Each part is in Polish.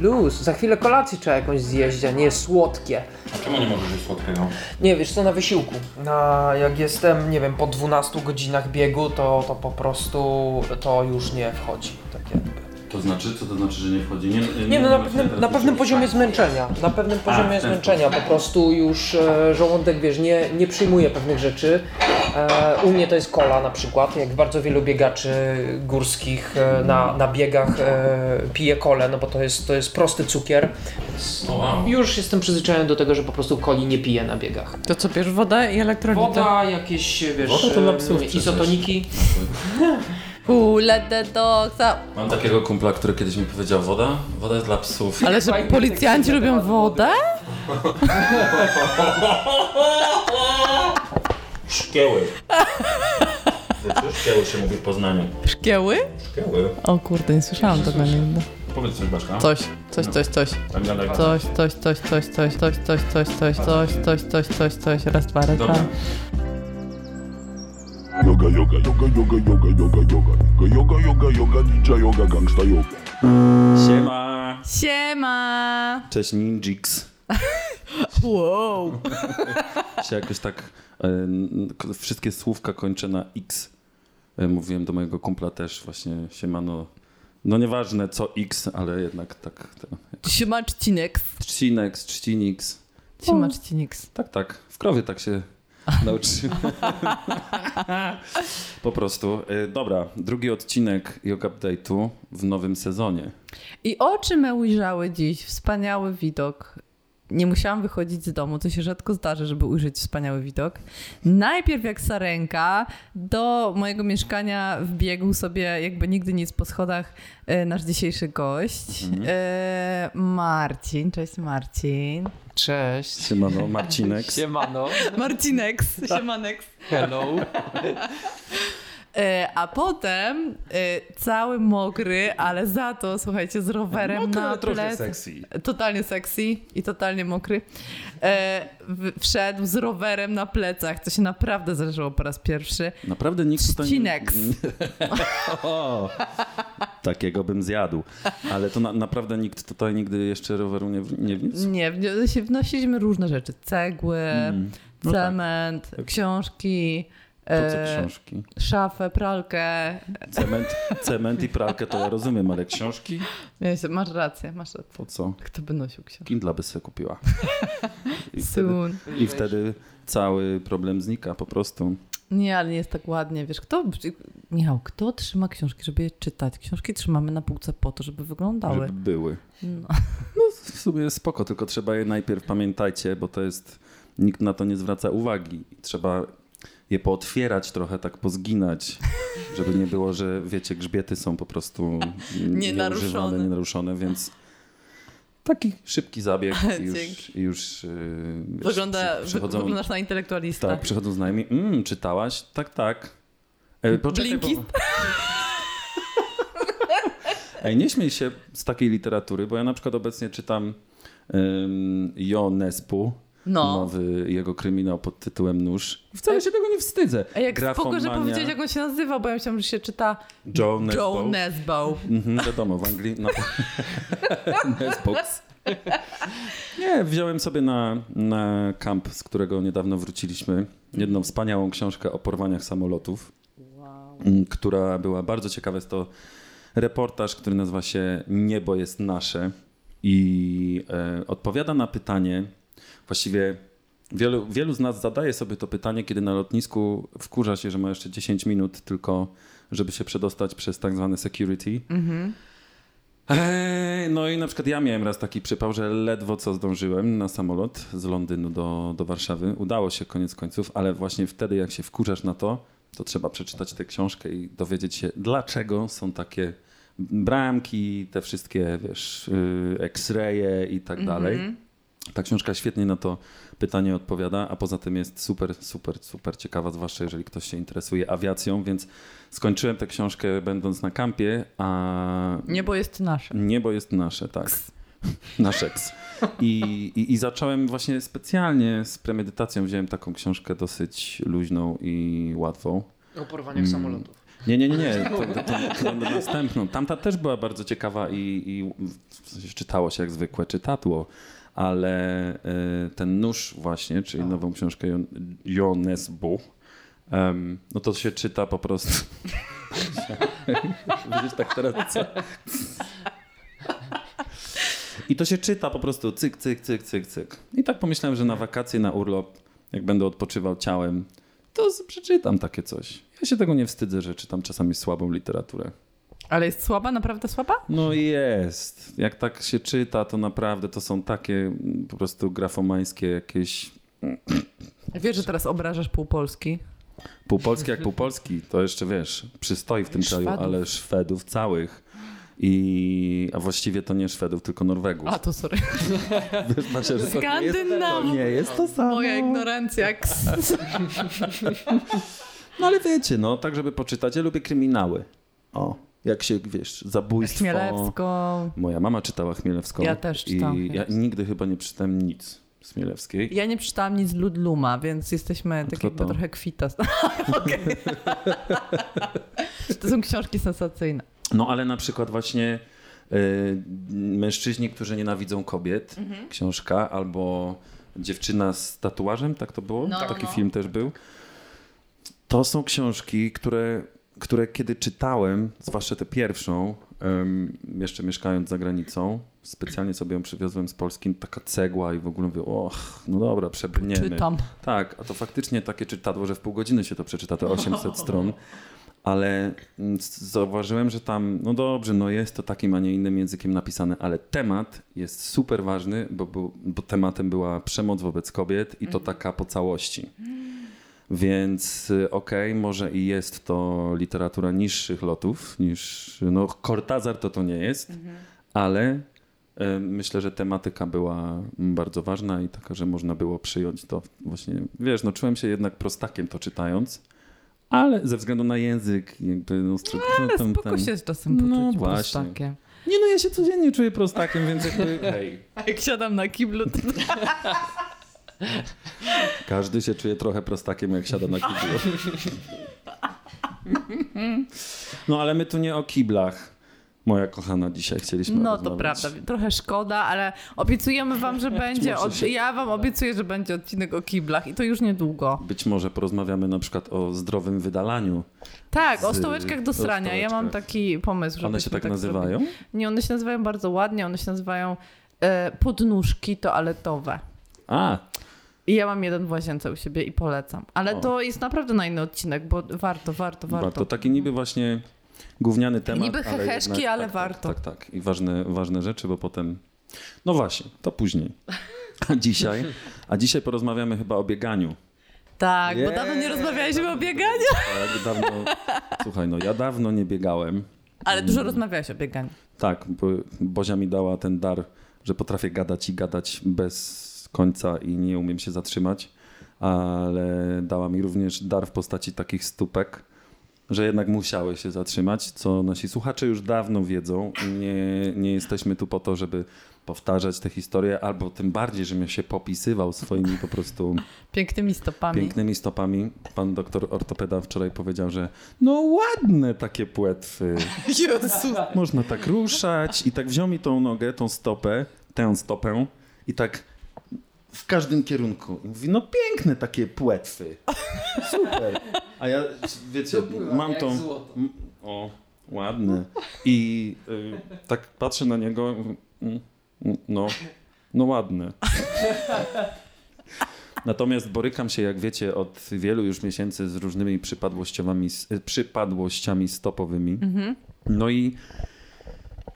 Luz. Za chwilę kolację trzeba jakąś zjeść, a nie słodkie. A czemu nie możesz jeść słodkiego? Nie, wiesz co, na wysiłku. Na, jak jestem, nie wiem, po 12 godzinach biegu, to, to po prostu to już nie wchodzi. Znaczy? Co to znaczy, że nie wchodzi? Nie, Nie, no na pewnym, na pewnym poziomie zmęczenia. Na pewnym poziomie ten zmęczenia. Po prostu już e, żołądek, wiesz, nie, nie przyjmuje pewnych rzeczy. E, u mnie to jest kola na przykład. Jak bardzo wielu biegaczy górskich e, na, na biegach e, pije kolę, no bo to jest, to jest prosty cukier. Więc O, wow. Już jestem przyzwyczajony do tego, że po prostu coli nie piję na biegach. To co, bierz wodę i elektrolity? Woda, jakieś, wiesz, Woda to dla e, psów izotoniki. Who let the dogs out? Mam takiego kumpla, który kiedyś mi powiedział, woda? Woda jest dla psów. Ale że policjanci lubią wodę? Szkieły. Wiecie, szkieły się mówi w Poznaniu. Szkieły? Szkieły. O kurde, nie słyszałam tego nigdy. Powiedz coś, Baszka. Coś, coś, coś, coś. Tak gadaj. Coś, coś, coś, coś, coś, coś, coś, coś, coś, coś, coś, coś, coś, coś, raz, dwa, raz, Dobra. dwa. Yoga, yoga, yoga, yoga, yoga, yoga, yoga, yoga, yoga, yoga, yoga, ninja yoga, gangsta yoga. Siema. Siema! Cześć Ninjix. Wow! Się jakoś tak e, k- wszystkie słówka kończę na X. E, Mówiłem do mojego kumpla też właśnie siemano. No nieważne co X, ale jednak tak. To, Siema Czcinex. trzcinex, trzcinix. Siema Czcinix. Tak, tak. W krowie tak się nauczyłem. po prostu. E, Dobra, drugi odcinek Yoga Update'u w nowym sezonie. I oczy me ujrzały dziś wspaniały widok. Nie musiałam wychodzić z domu, to się rzadko zdarzy, żeby ujrzeć wspaniały widok. Najpierw jak sarenka do mojego mieszkania wbiegł sobie jakby nigdy nic po schodach e, nasz dzisiejszy gość. E, Marcin, cześć Marcin. Cześć. Siemano, Marcinek. Siemano. Marcinex, siemanex. Hello. E, a potem e, cały mokry, ale za to, słuchajcie, z rowerem Mokry, na trochę sexy. Totalnie sexy i totalnie mokry. E, wszedł z rowerem na plecach, co się naprawdę zdarzyło po raz pierwszy. Naprawdę nikt tutaj... Trzcinex. o, takiego bym zjadł. Ale to na, naprawdę nikt tutaj nigdy jeszcze roweru nie, nie wniósł? Nie, wnosiliśmy różne rzeczy. Cegły, Mm. No tak. cement, książki, Po co e, książki? szafę, pralkę. Cement, cement i pralkę to ja rozumiem, ale książki? Masz rację, masz rację. Po co? Kto by nosił książki? Kindla by sobie kupiła. I wtedy. I wtedy cały problem znika po prostu. Nie, ale nie jest tak ładnie. Wiesz, kto, Michał, kto trzyma książki, żeby je czytać? Książki trzymamy na półce po to, żeby wyglądały. Żeby były. No. W sumie spoko, tylko trzeba je najpierw, pamiętajcie, bo to jest, nikt na to nie zwraca uwagi. Trzeba je pootwierać trochę, tak pozginać, żeby nie było, że wiecie, grzbiety są po prostu Nienaruszone. nienaruszone, więc taki szybki zabieg i już, i już yy, wiesz, Wygląda, przy- wy, przychodzą, wyglądasz na intelektualista. tak, przychodzą znajomi, mm, czytałaś? Tak, tak. E, poczekaj, bo- Blinkist? Ej, nie śmiej się z takiej literatury, bo ja na przykład obecnie czytam um, Jo Nespu, No. nowy jego kryminał pod tytułem Nóż. Wcale się tego nie wstydzę. A jak spoko, że Grafomania- powiedzieć, jak on się nazywa, bo ja myślałam, że się czyta Joe Nesbo. Joe Nesbo. Mhm, wiadomo, w Anglii. No. Nesbox. Nie, wziąłem sobie na, na kamp, z którego niedawno wróciliśmy, jedną wspaniałą książkę o porwaniach samolotów, m, która była bardzo ciekawa. Jest to reportaż, który nazywa się Niebo jest nasze i e, odpowiada na pytanie, właściwie wielu, wielu z nas zadaje sobie to pytanie, kiedy na lotnisku wkurza się, że ma jeszcze 10 minut tylko, żeby się przedostać przez tak zwane security. Eee, No i na przykład ja miałem raz taki przypał, że ledwo co zdążyłem na samolot z Londynu do, do Warszawy. Udało się koniec końców, ale właśnie wtedy jak się wkurzasz na to, to trzeba przeczytać tę książkę i dowiedzieć się, dlaczego są takie bramki, te wszystkie, wiesz, y, x-raye i tak dalej. Ta książka świetnie na to pytanie odpowiada, a poza tym jest super, super, super ciekawa, zwłaszcza jeżeli ktoś się interesuje awiacją, więc skończyłem tę książkę będąc na kampie, a Niebo jest nasze. Niebo jest nasze, tak. Nasz eks. I, i, I zacząłem właśnie specjalnie z premedytacją, wziąłem taką książkę dosyć luźną i łatwą. O porwaniach samolotów. Nie, nie, nie, nie. To, to, to, to następną. Tamta też była bardzo ciekawa i, i w sensie czytało się jak zwykłe czytadło, ale y, ten nóż właśnie, czyli nową książkę Jon- Jones em, no to się czyta po prostu. Widzisz tak teraz co? I to się czyta po prostu cyk, cyk, cyk, cyk, cyk. I tak pomyślałem, że na wakacje, na urlop, jak będę odpoczywał ciałem, to przeczytam takie coś. Ja się tego nie wstydzę, że czytam czasami słabą literaturę. Ale jest słaba, naprawdę słaba? No jest. Jak tak się czyta, to naprawdę to są takie po prostu grafomańskie jakieś Wiesz, że teraz obrażasz pół Polski. półpolski jak półpolski. To jeszcze wiesz, przystoi w tym kraju, Szwedów. ale Szwedów całych. I, a właściwie to nie Szwedów, tylko Norwegów. A, to sorry. Wiesz, Basia, że jest, to Skandynawów. nie jest to samo. Moja ignorancja. No ale wiecie, no tak żeby poczytać, ja lubię kryminały. O, jak się, wiesz, zabójstwo. Chmielewsko. Moja mama czytała Chmielewską. Ja też czytałam I ja Chmielewską. nigdy chyba nie przeczytałem nic z Chmielewskiej. Ja nie przeczytałam nic z Ludluma, więc jesteśmy tak Kto jakby trochę kwita. To są książki sensacyjne. No ale na przykład właśnie y, Mężczyźni, którzy nienawidzą kobiet, Mhm. książka, albo Dziewczyna z tatuażem, tak to było? No, Taki no. film też był. To są książki, które, które kiedy czytałem, zwłaszcza tę pierwszą, jeszcze mieszkając za granicą, specjalnie sobie ją przywiozłem z Polski, taka cegła i w ogóle mówię, och, no dobra, przebrniemy. Czytam. Tak, a to faktycznie takie czytadło, że w pół godziny się to przeczyta, te 800 stron. Ale mm, zauważyłem, że tam, no dobrze, no jest to takim, a nie innym językiem napisane, ale temat jest super ważny, bo, był, bo tematem była przemoc wobec kobiet i to taka po całości. Więc y, okej, może i jest to literatura niższych lotów niż, no Cortázar to to nie jest, ale y, myślę, że tematyka była bardzo ważna i taka, że można było przyjąć to właśnie, wiesz, no czułem się jednak prostakiem to czytając, ale ze względu na język jakby no, stru- Ale tam- spoko tam- się czasem No poczuć właśnie. prostakiem. Nie no, ja się codziennie czuję prostakiem, więc jakby hej, A jak siadam na kiblu, to... każdy się czuje trochę prostakiem, jak siada na kiblu. No ale my tu nie o kiblach, moja kochana, dzisiaj chcieliśmy No to prawda, trochę szkoda, ale obiecujemy wam, że będzie, od... się- ja wam obiecuję, że będzie odcinek o kiblach i to już niedługo. Być może porozmawiamy na przykład o zdrowym wydalaniu. Tak, o Z- stołeczkach do o srania. Ja mam stołeczkach. taki pomysł, że One się tak nazywają? Nie, one się nazywają bardzo ładnie, one się nazywają e, podnóżki toaletowe. A, I ja mam jeden w łazience u siebie i polecam. Ale O. to jest naprawdę na inny odcinek, bo warto, warto, warto. warto. Taki niby właśnie gówniany temat. Niby ale heheszki, jednak, ale tak, warto. Tak, tak, tak. I ważne, ważne rzeczy, bo potem... No właśnie, to później. A dzisiaj, a dzisiaj porozmawiamy chyba o bieganiu. Tak, bo Yeah. dawno nie rozmawialiśmy o bieganiu. Tak, dawno... Słuchaj, no ja dawno nie biegałem. Ale dużo rozmawiałeś o bieganiu. Tak, bo Bozia mi dała ten dar, że potrafię gadać i gadać bez końca i nie umiem się zatrzymać, ale dała mi również dar w postaci takich stópek, że jednak musiały się zatrzymać, co nasi słuchacze już dawno wiedzą. Nie, nie jesteśmy tu po to, żeby powtarzać te historie, albo tym bardziej, żebym się popisywał swoimi po prostu Pięknymi stopami. pięknymi stopami. Pan doktor ortopeda wczoraj powiedział, że no ładne takie płetwy. Jezu. Można tak ruszać i tak wziął mi tą nogę, tą stopę, tę stopę i tak w każdym kierunku. I mówi, no piękne takie płetwy. Super. A ja, wiecie, mam tą... O, ładne. I y, tak patrzę na niego, no, no ładne. Natomiast borykam się, jak wiecie, od wielu już miesięcy z różnymi przypadłościami, przypadłościami stopowymi. No i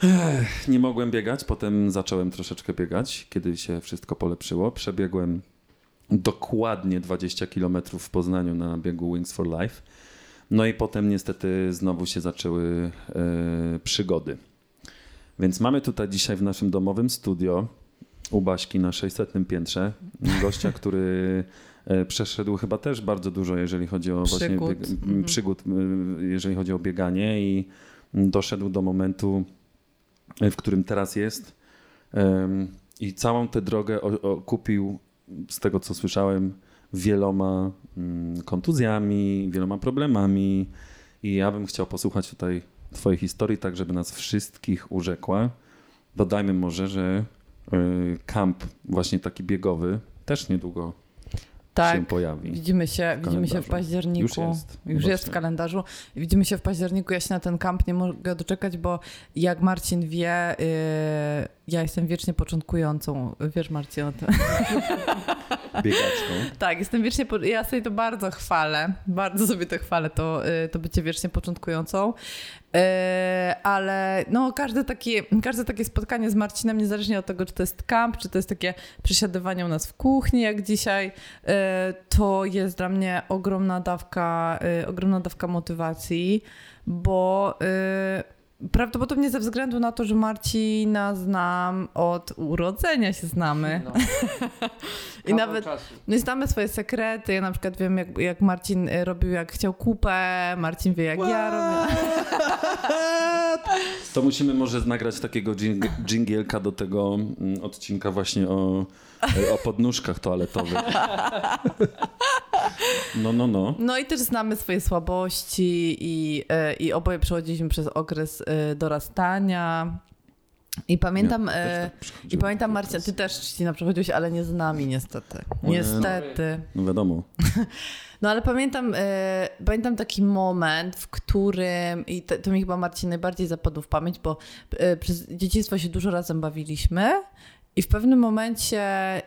ech, nie mogłem biegać, potem zacząłem troszeczkę biegać, kiedy się wszystko polepszyło. Przebiegłem dokładnie 20 km w Poznaniu na biegu Wings for Life. No i potem niestety znowu się zaczęły e, przygody. Więc mamy tutaj dzisiaj w naszym domowym studio u Baśki na 600 piętrze gościa, który e, przeszedł chyba też bardzo dużo, jeżeli chodzi o właśnie Przygód. bieg, m, Mhm. przygód, jeżeli chodzi o bieganie i doszedł do momentu, w którym teraz jest i całą tę drogę kupił, z tego co słyszałem, wieloma mm, kontuzjami, wieloma problemami i ja bym chciał posłuchać tutaj twojej historii, tak żeby nas wszystkich urzekła. Dodajmy może, że y, kamp właśnie taki biegowy też niedługo Tak. się pojawi. Widzimy się, widzimy się w październiku. Już jest. Już jest w kalendarzu. Widzimy się w październiku. Ja się na ten kamp nie mogę doczekać, bo jak Marcin wie, yy, ja jestem wiecznie początkującą. Wiesz, Marcin, o tym. Biegaczką. Tak, jestem wiecznie. Po... Ja sobie to bardzo chwalę. Bardzo sobie to chwalę, to, yy, to bycie wiecznie początkującą. Yy, ale no, każde, takie, każde takie spotkanie z Marcinem, niezależnie od tego, czy to jest kamp, czy to jest takie przesiadywanie u nas w kuchni, jak dzisiaj, yy, to jest dla mnie ogromna dawka, ogromna dawka motywacji, bo. Prawdopodobnie ze względu na to, że Marcina znam od urodzenia się znamy. No. I nawet Czasu. no i znamy swoje sekrety. Ja na przykład wiem, jak, jak Marcin y, robił, jak chciał kupę, Marcin wie, jak ja robię. To musimy może nagrać takiego dżing- dżingielka do tego mm, odcinka właśnie o, o podnóżkach toaletowych. No, no, no. No i też znamy swoje słabości i, y, i oboje przechodziliśmy przez okres y, dorastania. I pamiętam, Ja tak i pamiętam okres. ty też Trzcina przechodziłeś, ale nie z nami niestety. nie. Niestety. No wiadomo. No ale pamiętam, e, pamiętam taki moment, w którym, i to, to mi chyba Marcin najbardziej zapadł w pamięć, bo e, przez dzieciństwo się dużo razem bawiliśmy i w pewnym momencie e,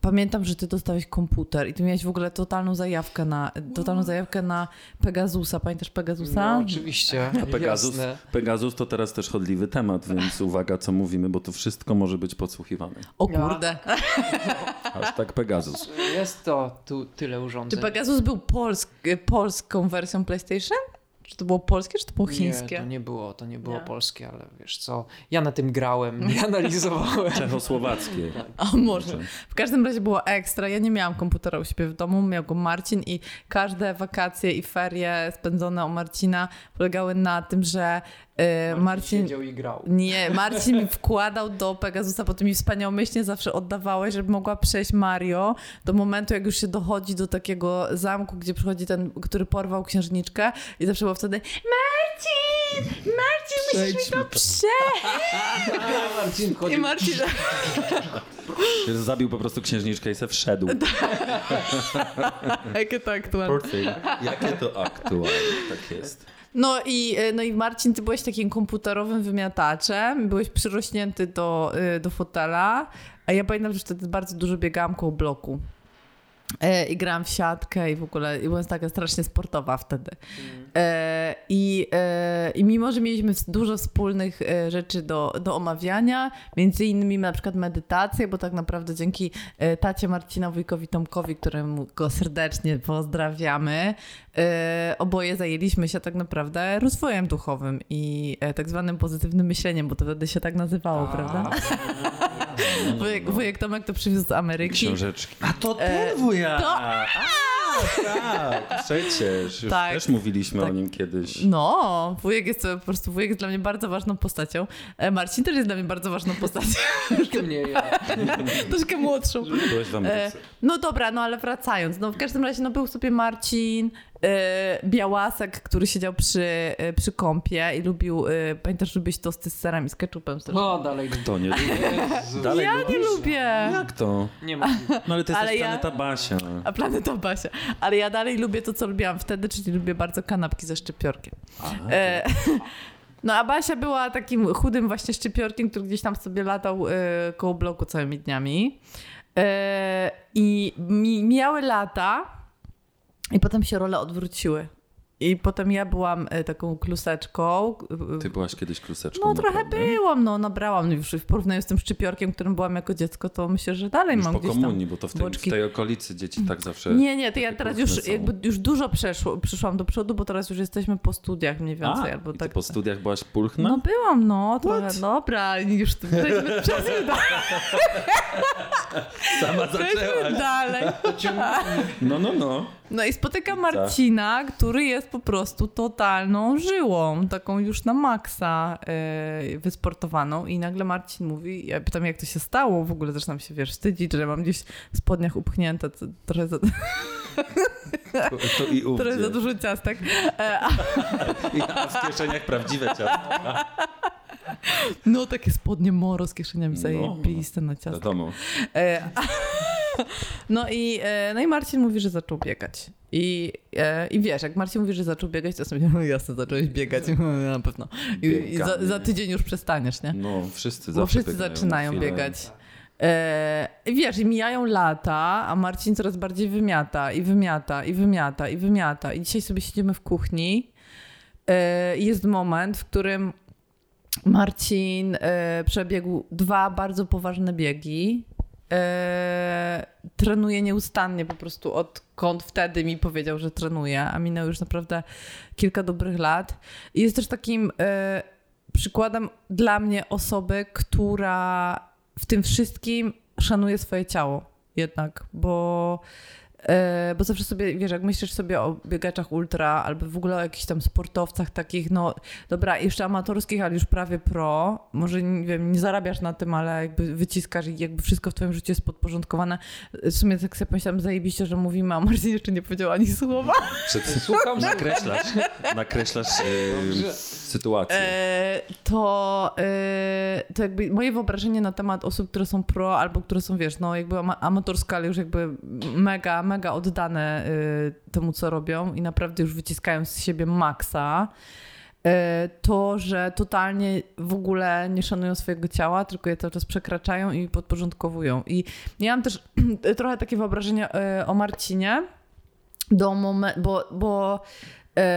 pamiętam, że ty dostałeś komputer i ty miałeś w ogóle totalną zajawkę na, totalną zajawkę na Pegasusa. Pamiętasz Pegasusa? No, oczywiście. A Pegasus, Jasne. Pegasus to teraz też chodliwy temat, więc uwaga, co mówimy, bo to wszystko może być podsłuchiwane. O kurde. Aż tak Pegasus. Jest to tu tyle Czy urządzeń. Pegasus był polsk, polską wersją PlayStation? Czy to było polskie, czy to było chińskie? Nie, to nie było, to nie było Nie? polskie, ale wiesz co, ja na tym grałem, nie analizowałem. Czechosłowackie. A może. W każdym razie było ekstra. Ja nie miałam komputera u siebie w domu, miał go Marcin i każde wakacje i ferie spędzone u Marcina polegały na tym, że y, Marcin... siedział i grał. Nie, Marcin mi wkładał do Pegasusa, potem mi wspaniałomyślnie zawsze oddawałeś, żeby mogła przejść Mario do momentu, jak już się dochodzi do takiego zamku, gdzie przychodzi ten, który porwał księżniczkę i zawsze było wtedy Marcin! Marcin, musisz mi to przejść! Marcin I chodził. Marcin... Zabił po prostu księżniczkę i se wszedł. Jakie to aktualne. Jakie to aktualne, tak jest. No i, e, no i Marcin, ty byłeś takim komputerowym wymiataczem, byłeś przyrośnięty do, y, do fotela, a ja pamiętam, że wtedy bardzo dużo biegałam koło bloku. E, I grałam w siatkę i w ogóle i byłam taka strasznie sportowa wtedy. E, i, e, I mimo, że mieliśmy dużo wspólnych rzeczy do, do omawiania, między innymi na przykład medytację, bo tak naprawdę dzięki tacie Marcina Wujkowi Tomkowi, któremu go serdecznie pozdrawiamy, oboje zajęliśmy się tak naprawdę rozwojem duchowym i tak zwanym pozytywnym myśleniem, bo to wtedy się tak nazywało, prawda? Wujek, wujek Tomek to przywiózł z Ameryki. Książeczki. A to E, ten wuja! to- A, tak, przecież. Już Tak. też mówiliśmy Tak. o nim kiedyś. No, wujek jest po prostu wujek jest dla mnie bardzo ważną postacią. E, Marcin też jest dla mnie bardzo ważną postacią. Troszkę mniej. ja. Troszkę młodszą. Byłeś w E, Ameryce. no dobra, no ale wracając. No w każdym razie no, był sobie Marcin, e, Białasek, który siedział przy, e, przy kąpie i lubił, e, pamiętasz, lubić tosty z serem i z ketchupem. No dalej. To nie lubię. Jezu. Dalej ja nie lubisz? lubię. Jak to? Nie ma. No ale to jest Ale też ja- planeta Basia. A planeta Basia. Ale ja dalej lubię to, co lubiłam wtedy, czyli lubię bardzo kanapki ze szczypiorkiem. E, no a Basia była takim chudym właśnie szczypiorkiem, który gdzieś tam sobie latał e, koło bloku całymi dniami. E, I mi, mijały lata i potem się role odwróciły. I potem ja byłam e, taką kluseczką. Ty byłaś kiedyś kluseczką, No trochę naprawdę? byłam, no nabrałam już w porównaniu z tym szczypiorkiem, którym byłam jako dziecko, to myślę, że dalej Już mam po gdzieś tam komunii, bo to w tej, w tej okolicy dzieci tak zawsze... Nie, nie, to ja teraz już są. jakby już dużo przeszło, przyszłam do przodu, bo teraz już jesteśmy po studiach mniej więcej. A, albo i ty tak. po studiach byłaś pulchna? No byłam, no, trochę, dobra, już przejdźmy, przejdźmy dalej. Sama Przejdźmy dalej. No, no, no. No i spotykam Marcina, który jest po prostu totalną żyłą, taką już na maksa yy, wysportowaną i nagle Marcin mówi, ja pytam jak to się stało, w ogóle zaczynam się, wiesz, wstydzić, że mam gdzieś w spodniach upchnięte trochę, za, To, i ówdzie. trochę za dużo ciastek. E, a, a w kieszeniach prawdziwe ciasto. no takie spodnie moro z kieszeniami No. zajebiste na ciastek. Wiadomo. E, no, i, e, no i Marcin mówi, że zaczął biegać. I, e, I wiesz, jak Marcin mówi, że zaczął biegać, to sobie no jasne, zacząłeś biegać, na pewno. I, i za, za tydzień już przestaniesz, nie? No, wszyscy Bo wszyscy zaczynają biegać. E, I wiesz, i mijają lata, a Marcin coraz bardziej wymiata i wymiata i wymiata i wymiata. I dzisiaj sobie siedzimy w kuchni. Jest moment, w którym Marcin przebiegł dwa bardzo poważne biegi. E, trenuje nieustannie po prostu odkąd wtedy mi powiedział, że trenuje, a minęło już naprawdę kilka dobrych lat. I jest też takim e, przykładem dla mnie osoby, która w tym wszystkim szanuje swoje ciało jednak, bo Bo zawsze sobie, wiesz, jak myślisz sobie o biegaczach ultra albo w ogóle o jakichś tam sportowcach takich, no dobra, jeszcze amatorskich, ale już prawie pro, może nie wiem, nie zarabiasz na tym, ale jakby wyciskasz i jakby wszystko w twoim życiu jest podporządkowane. W sumie tak sobie pomyślałam zajebiście, że mówimy, a Marcin jeszcze nie powiedział ani słowa. Przed... Słucham, Nakreślasz, nakreślasz e, sytuację. E, to, e, to jakby moje wyobrażenie na temat osób, które są pro albo które są, wiesz, no jakby ama- amatorsko, ale już jakby mega, mega oddane e, temu, co robią i naprawdę już wyciskają z siebie maksa, e, to, że totalnie w ogóle nie szanują swojego ciała, tylko je cały czas przekraczają i podporządkowują. I ja mam też trochę takie wyobrażenie e, o Marcinie, do momen- bo, bo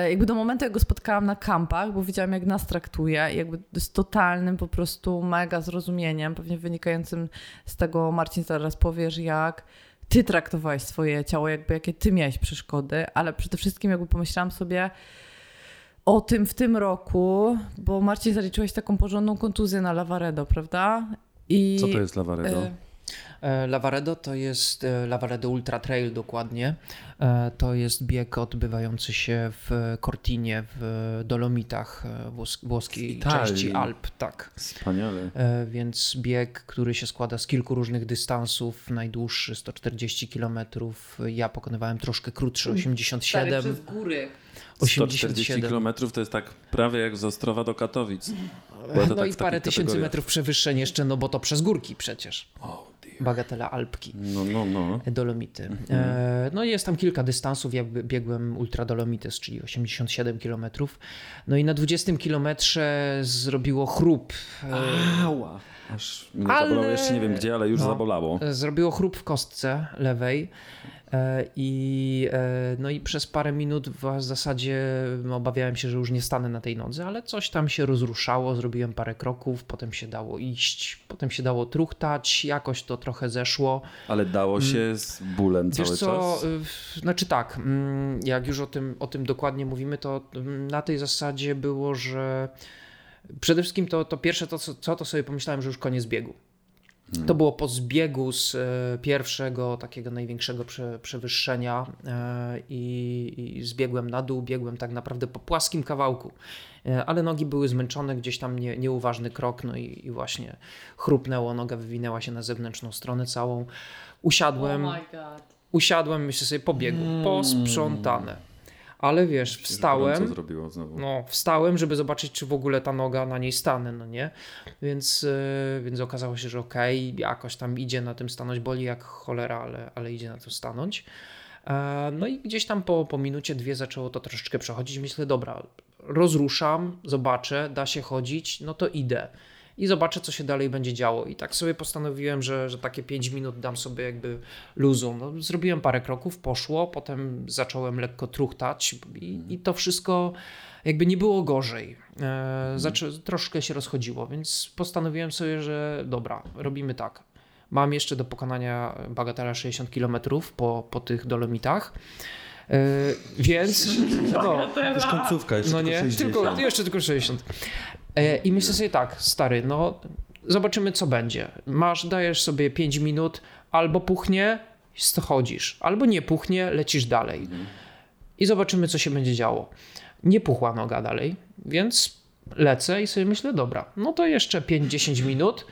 jakby do momentu, jak go spotkałam na kampach, bo widziałam, jak nas traktuje, jakby z totalnym po prostu mega zrozumieniem, pewnie wynikającym z tego, Marcin zaraz powiesz, jak ty traktowałeś swoje ciało, jakby jakie ty miałeś przeszkody, ale przede wszystkim jakby pomyślałam sobie o tym w tym roku, bo Marcin zaliczyłeś taką porządną kontuzję na Lavaredo, prawda? I, Co to jest Lavaredo? E, Lavaredo to jest e, Lavaredo Ultra Trail dokładnie. E, To jest bieg odbywający się w Cortinie w Dolomitach e, włos- włoskiej Italii. części Alp, tak. Wspaniale. E, Więc bieg, który się składa z kilku różnych dystansów, najdłuższy 140 km. Ja pokonywałem troszkę krótszy, 87. góry. 140 87. km to jest tak prawie jak z Ostrowa do Katowic. No tak i parę tysięcy metrów przewyższeń jeszcze, no bo to przez górki przecież. Dear. Bagatela Alpki. No, no, no. Dolomity. Mhm. E, no jest tam kilka dystansów, jakby biegłem Ultra Dolomites, czyli 87 km. No i na 20 kilometrze zrobiło chrup. E, Ała. Aż mnie Ale- zabolało, jeszcze nie wiem gdzie, ale już No. zabolało. Zrobiło chrup w kostce lewej i, e, no i przez parę minut w zasadzie obawiałem się, że już nie stanę na tej nodze, ale coś tam się rozruszało, zrobiłem parę kroków, potem się dało iść, potem się dało truchtać, jakoś to trochę zeszło. Ale dało się z bólem Wiesz cały co, czas. znaczy tak, mm, jak już o tym, o tym dokładnie mówimy, to mm, na tej zasadzie było, że przede wszystkim to, to pierwsze, to co, co to sobie pomyślałem, że już koniec biegu. To było po zbiegu z e, pierwszego takiego największego prze, przewyższenia e, i, i zbiegłem na dół, biegłem tak naprawdę po płaskim kawałku, E, ale nogi były zmęczone, gdzieś tam nie, nieuważny krok, no i, i właśnie chrupnęło, noga wywinęła się na zewnętrzną stronę całą. Usiadłem, Oh god. usiadłem, myślę sobie, po biegu, posprzątane. Ale wiesz, Co wstałem, zrobiło znowu? no, wstałem, żeby zobaczyć, czy w ogóle ta noga na niej stanę, no nie? Więc, yy, więc okazało się, że okej, jakoś tam idzie na tym stanąć, boli jak cholera, ale, ale idzie na tym stanąć. E, No i gdzieś tam po, po minucie, dwie zaczęło to troszeczkę przechodzić. Myślę, dobra, rozruszam, zobaczę, da się chodzić, no to idę. I zobaczę, co się dalej będzie działo. I tak sobie postanowiłem, że, że takie 5 minut dam sobie jakby luzu. No, zrobiłem parę kroków, poszło, potem zacząłem lekko truchtać i, i to wszystko jakby nie było gorzej. E, zaczę, troszkę się rozchodziło, więc postanowiłem sobie, że dobra, robimy tak. Mam jeszcze do pokonania bagatela 60 km po, po tych dolomitach. E, więc. No, To jest końcówka, jeszcze no tylko nie, 60. tylko, jeszcze tylko 60. E, I myślę sobie tak, stary, no zobaczymy co będzie. Masz, dajesz sobie 5 minut, albo puchnie, chodzisz, albo nie puchnie, lecisz dalej. I zobaczymy co się będzie działo. Nie puchła noga dalej, więc lecę i sobie myślę, dobra, no to jeszcze 5-10 minut,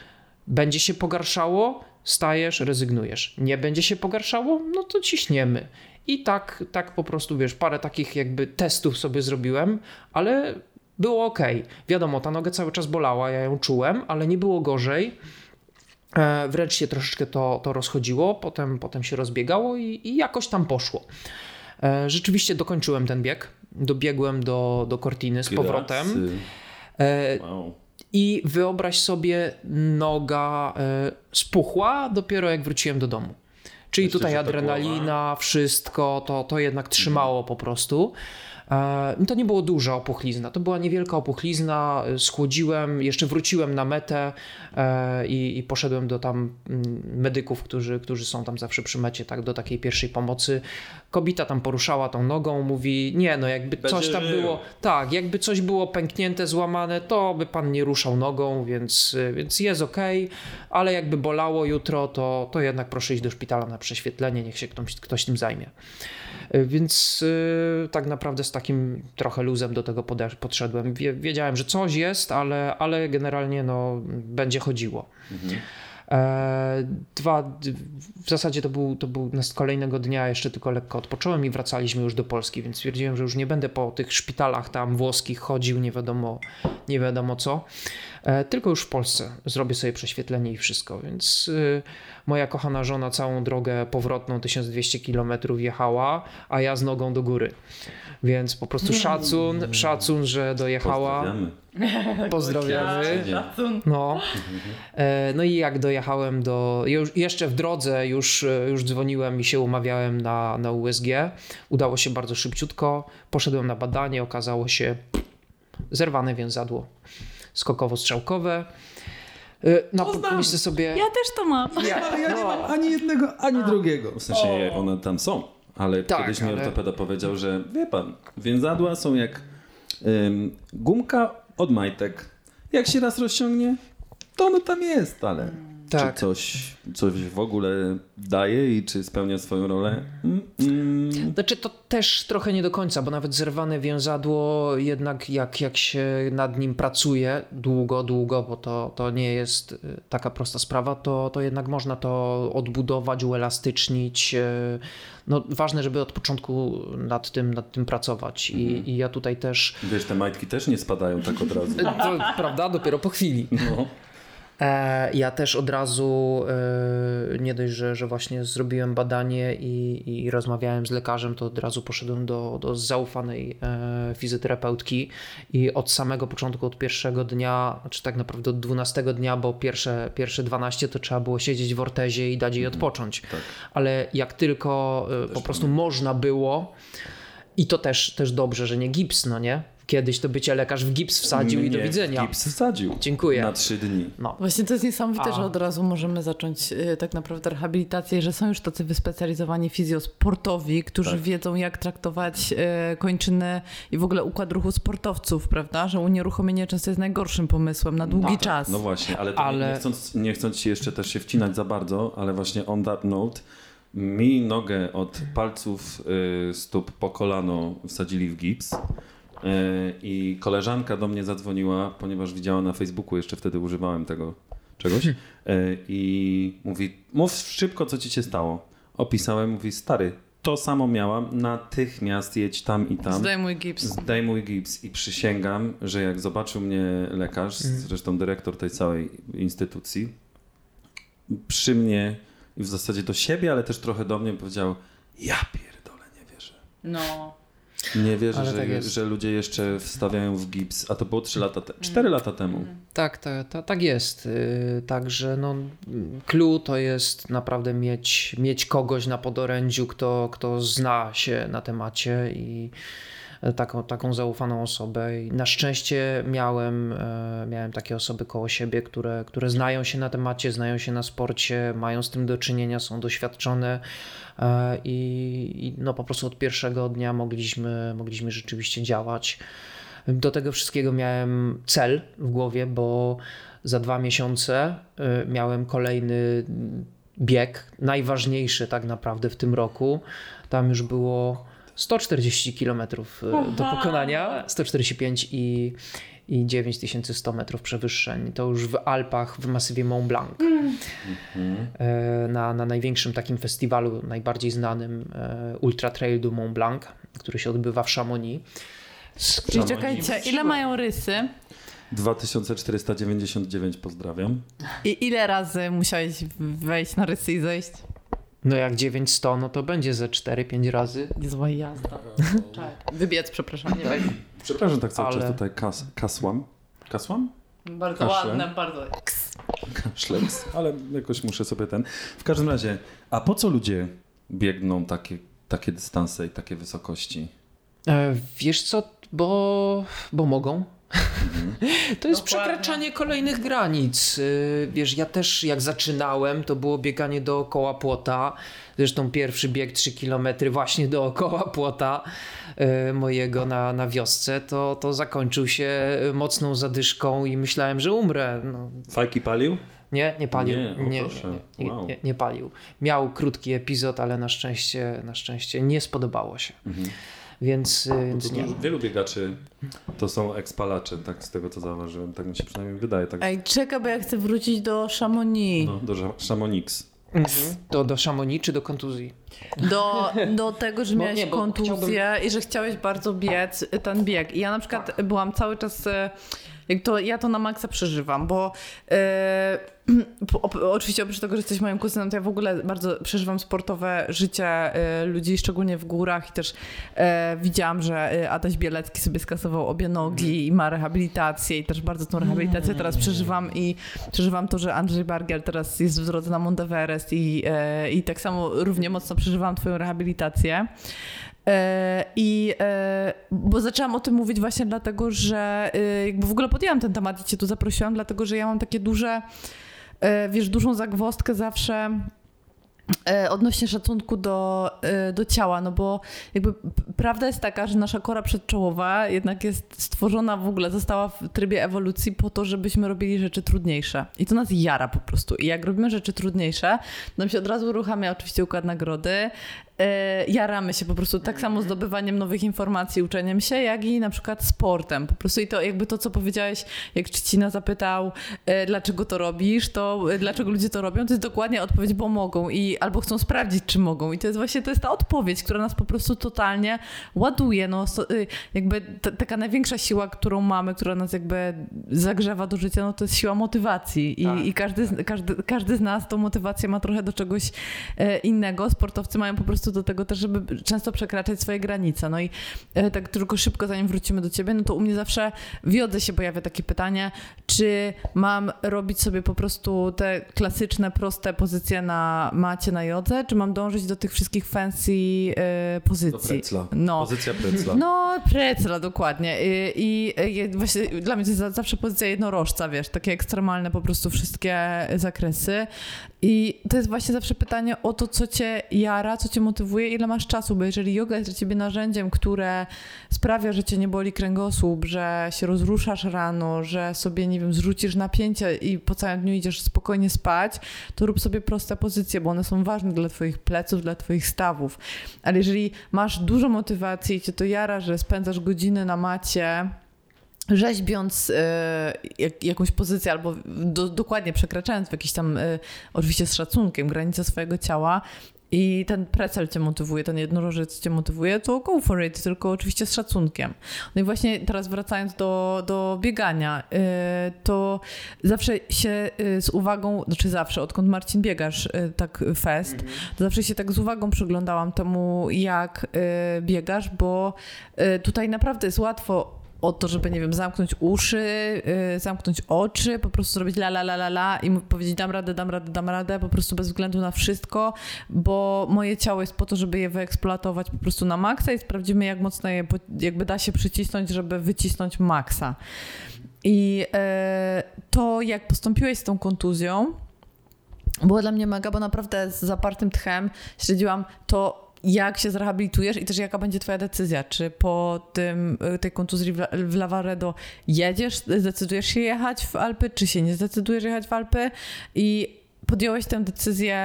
będzie się pogarszało, stajesz, rezygnujesz. Nie będzie się pogarszało, no to ciśniemy. I tak, tak po prostu, wiesz, parę takich jakby testów sobie zrobiłem, ale było ok. Wiadomo, ta noga cały czas bolała, ja ją czułem, ale nie było gorzej. E, wręcz się troszeczkę to, to rozchodziło, potem, potem się rozbiegało i, i jakoś tam poszło. E, rzeczywiście dokończyłem ten bieg. Dobiegłem do, do Cortiny z powrotem. E, Wow. I wyobraź sobie, noga spuchła dopiero jak wróciłem do domu. Czyli Jeszcze, tutaj adrenalina, wszystko, to, to jednak trzymało po prostu. E, To nie było duża opuchlizna, to była niewielka opuchlizna. e, Schłodziłem, jeszcze wróciłem na metę e, i, i poszedłem do tam mm, medyków, którzy, którzy są tam zawsze przy mecie, tak, do takiej pierwszej pomocy. Kobieta tam poruszała tą nogą, mówi: Nie, no jakby coś tam było, tak, jakby coś było pęknięte, złamane, to by pan nie ruszał nogą, więc, więc jest ok, ale jakby bolało jutro, to, to jednak proszę iść do szpitala na prześwietlenie, niech się ktoś, ktoś tym zajmie. Y, Więc y, tak naprawdę z takim trochę luzem do tego podszedłem. Wie, wiedziałem, że coś jest, ale, ale generalnie no, będzie chodziło. E, Dwa, w zasadzie to był, to był z kolejnego dnia, jeszcze tylko lekko odpocząłem i wracaliśmy już do Polski, więc stwierdziłem, że już nie będę po tych szpitalach tam włoskich chodził, nie wiadomo, nie wiadomo co, e, tylko już w Polsce zrobię sobie prześwietlenie i wszystko, więc moja kochana żona całą drogę powrotną 1200 km jechała, a ja z nogą do góry. Więc po prostu szacun, szacun, że dojechała. Pozdrawiamy. Pozdrawiamy. No. E, no i jak dojechałem do. Już, jeszcze w drodze już, e, już dzwoniłem i się umawiałem na, na USG. Udało się bardzo szybciutko. Poszedłem na badanie, okazało się zerwane więzadło skokowo-strzałkowe. E, No, sobie. Ja też to mam. Ja, Ja nie mam ani jednego, ani drugiego. W sensie one tam są, ale Tak, kiedyś mi ale- ortopeda powiedział, że wie pan, więzadła są jak ym, gumka od majtek. Jak się raz rozciągnie, to ono tam jest, ale Tak. czy coś, coś w ogóle daje i czy spełnia swoją rolę? Mm, mm. Znaczy to też trochę nie do końca, bo nawet zerwane więzadło jednak jak, jak się nad nim pracuje długo, długo, bo to, to nie jest y, taka prosta sprawa, to, to jednak można to odbudować, uelastycznić. y, No, ważne, żeby od początku nad tym, nad tym pracować I, i ja tutaj też, Wiesz, te majtki też nie spadają tak od razu. to, prawda, dopiero po chwili. No. E, Ja też od razu, e, nie dość, że, że właśnie zrobiłem badanie i, i rozmawiałem z lekarzem, to od razu poszedłem do, do zaufanej e, fizjoterapeutki i od samego początku, od pierwszego dnia, czy tak naprawdę od 12 dnia, bo pierwsze, pierwsze 12 to trzeba było siedzieć w ortezie i dać jej odpocząć. Ale jak tylko po prostu można było, i to też, też dobrze, że nie gips, no nie? Kiedyś to by cię lekarz w gips wsadził i do Mnie widzenia. Gips wsadził. Dziękuję. Na trzy dni. No. Właśnie to jest niesamowite, A. że od razu możemy zacząć y, tak naprawdę rehabilitację, że są już tacy wyspecjalizowani fizjosportowi, którzy Tak. wiedzą jak traktować y, kończyny i w ogóle układ ruchu sportowców, prawda? Że unieruchomienie często jest najgorszym pomysłem na długi Tak, czas. No właśnie, ale, Ale- Nie, nie, chcąc, nie chcąc jeszcze też się wcinać za bardzo, ale właśnie on that note, mi nogę od palców y, stóp po kolano wsadzili w gips. Y, I koleżanka do mnie zadzwoniła, ponieważ widziała na Facebooku, jeszcze wtedy używałem tego czegoś. y, I mówi: Mów szybko, co ci się stało. Opisałem, mówi: Stary, to samo miałam, natychmiast jedź tam i tam. Zdejmuj gips. Zdejmuj gips i przysięgam, że jak zobaczył mnie lekarz, zresztą dyrektor tej całej instytucji, przy mnie i w zasadzie do siebie, ale też trochę do mnie powiedział, ja pierdolę, nie wierzę. No. Nie wierzę, że, tak że ludzie jeszcze wstawiają w gips, a to było 3 lata, te- 4 lata temu. Tak, tak, tak, tak jest. Yy, Także no, clue to jest naprawdę mieć, mieć kogoś na podorędziu, kto, kto zna się na temacie i taką, taką zaufaną osobę. I na szczęście miałem, e, miałem takie osoby koło siebie, które, które znają się na temacie, znają się na sporcie, mają z tym do czynienia, są doświadczone e, i, i no po prostu od pierwszego dnia mogliśmy, mogliśmy rzeczywiście działać. Do tego wszystkiego miałem cel w głowie, bo za dwa miesiące miałem kolejny bieg, najważniejszy tak naprawdę w tym roku. Tam już było 140 km do pokonania, 145 i, i 9100 metrów przewyższeń. To już w Alpach, w masywie Mont Blanc. E, Na, na największym takim festiwalu, najbardziej znanym e, Ultra Trail du Mont Blanc, który się odbywa w Chamonix. Czyli czekajcie, ile mają rysy 2499 pozdrawiam. i ile razy musiałeś wejść na rysy i zejść? No jak 900, no to będzie ze 4-5 razy. Niezła jazda. Wybiec, przepraszam, nie wiem. Przepraszam, tak cały Ale- czas tutaj kas, kasłam. Kasłam? Bardzo Kaszle. ładne, bardzo. Szleks, ale jakoś muszę sobie ten. W każdym razie, a po co ludzie biegną takie, takie dystanse i takie wysokości? E, wiesz co, bo, bo mogą. To jest Dokładnie. przekraczanie kolejnych granic. Y, Wiesz, ja też jak zaczynałem, to było bieganie dookoła płota. Zresztą pierwszy bieg 3 km właśnie dookoła płota y, mojego na, na wiosce, to, to zakończył się mocną zadyszką i myślałem, że umrę. No, Fajki palił? nie, nie palił. Nie, nie, nie, nie, Wow. nie, nie palił. Miał krótki epizod, ale na szczęście, na szczęście nie spodobało się. Więc, więc nie. wielu biegaczy to są ekspalacze, tak z tego co zauważyłem. Tak mi się przynajmniej wydaje. Tak, Ej, czekaj, bo ja chcę wrócić do Chamonix. no, do Chamonix. Do, do Chamonix czy do kontuzji? Do, do tego, że Bo miałeś nie, kontuzję i że chciałeś bardzo biec ten bieg. I ja na przykład byłam cały czas, e, to, ja to na maksa przeżywam, bo e, oczywiście oprócz tego, że jesteś moim kuzynem, to ja w ogóle bardzo przeżywam sportowe życie e, ludzi, szczególnie w górach i też e, widziałam, że Adaś Bielecki sobie skasował obie nogi i ma rehabilitację i też bardzo tą rehabilitację teraz przeżywam i przeżywam to, że Andrzej Bargiel teraz jest w drodze na Mount Everest i, i tak samo równie mocno przeżywam twoją rehabilitację. E, I e, bo zaczęłam o tym mówić właśnie dlatego, że e, jakby w ogóle podjęłam ten temat i cię tu zaprosiłam, dlatego że ja mam takie duże, wiesz, dużą zagwozdkę zawsze odnośnie szacunku do, do ciała, no bo jakby prawda jest taka, że nasza kora przedczołowa jednak jest stworzona w ogóle, została w trybie ewolucji po to, żebyśmy robili rzeczy trudniejsze. I to nas jara po prostu. I jak robimy rzeczy trudniejsze, nam się od razu uruchamia oczywiście układ nagrody, jaramy się po prostu tak samo zdobywaniem nowych informacji, uczeniem się, jak i na przykład sportem. Po prostu i to jakby to, co powiedziałeś, jak Trzcina zapytał, e, dlaczego to robisz, to e, dlaczego ludzie to robią, to jest dokładnie odpowiedź, bo mogą i albo chcą sprawdzić, czy mogą. I to jest właśnie to jest ta odpowiedź, która nas po prostu totalnie ładuje. No, y, jakby ta, taka największa siła, którą mamy, która nas jakby zagrzewa do życia, no to jest siła motywacji. I, Tak. i każdy, z- każdy, każdy z nas tą motywację ma trochę do czegoś e, innego. Sportowcy mają po prostu do tego też, żeby często przekraczać swoje granice. No i e, tak tylko szybko, zanim wrócimy do ciebie, no to u mnie zawsze w jodze się pojawia takie pytanie, czy mam robić sobie po prostu te klasyczne, proste pozycje na macie na jodze, czy mam dążyć do tych wszystkich fancy e, pozycji? precla. No. Pozycja precla. No, precla, dokładnie. I, i właśnie dla mnie to jest za- zawsze pozycja jednorożca, wiesz, takie ekstremalne po prostu wszystkie zakresy. I to jest właśnie zawsze pytanie o to, co cię jara, co cię motywuje, ile masz czasu, bo jeżeli yoga jest dla ciebie narzędziem, które sprawia, że cię nie boli kręgosłup, że się rozruszasz rano, że sobie, nie wiem, zrzucisz napięcie i po całym dniu idziesz spokojnie spać, to rób sobie proste pozycje, bo one są ważne dla twoich pleców, dla twoich stawów. Ale jeżeli masz dużo motywacji i cię to jara, że spędzasz godziny na macie, rzeźbiąc e, jak, jakąś pozycję albo do, dokładnie przekraczając w jakiś tam, e, oczywiście z szacunkiem, granicę swojego ciała i ten precel cię motywuje, ten jednorożec cię motywuje, to go for it, tylko oczywiście z szacunkiem. No i właśnie teraz wracając do, do biegania, yy, to zawsze się z uwagą, znaczy zawsze, odkąd Marcin biegasz tak fest, -hmm. to zawsze się tak z uwagą przyglądałam temu, jak biegasz, bo tutaj naprawdę jest łatwo o to, żeby, nie wiem, zamknąć uszy, yy, zamknąć oczy, po prostu zrobić la la la la la i powiedzieć dam radę, dam radę, dam radę, po prostu bez względu na wszystko, bo moje ciało jest po to, żeby je wyeksploatować po prostu na maksa i sprawdzimy, jak mocno je jakby da się przycisnąć, żeby wycisnąć maksa. I yy, to, jak postąpiłeś z tą kontuzją, było dla mnie mega, bo naprawdę z zapartym tchem śledziłam to, jak się zrehabilitujesz i też jaka będzie twoja decyzja. Czy po tym, y, tej kontuzji w Lavaredo jedziesz, zdecydujesz się jechać w Alpy, czy się nie zdecydujesz jechać w Alpy i podjąłeś tę decyzję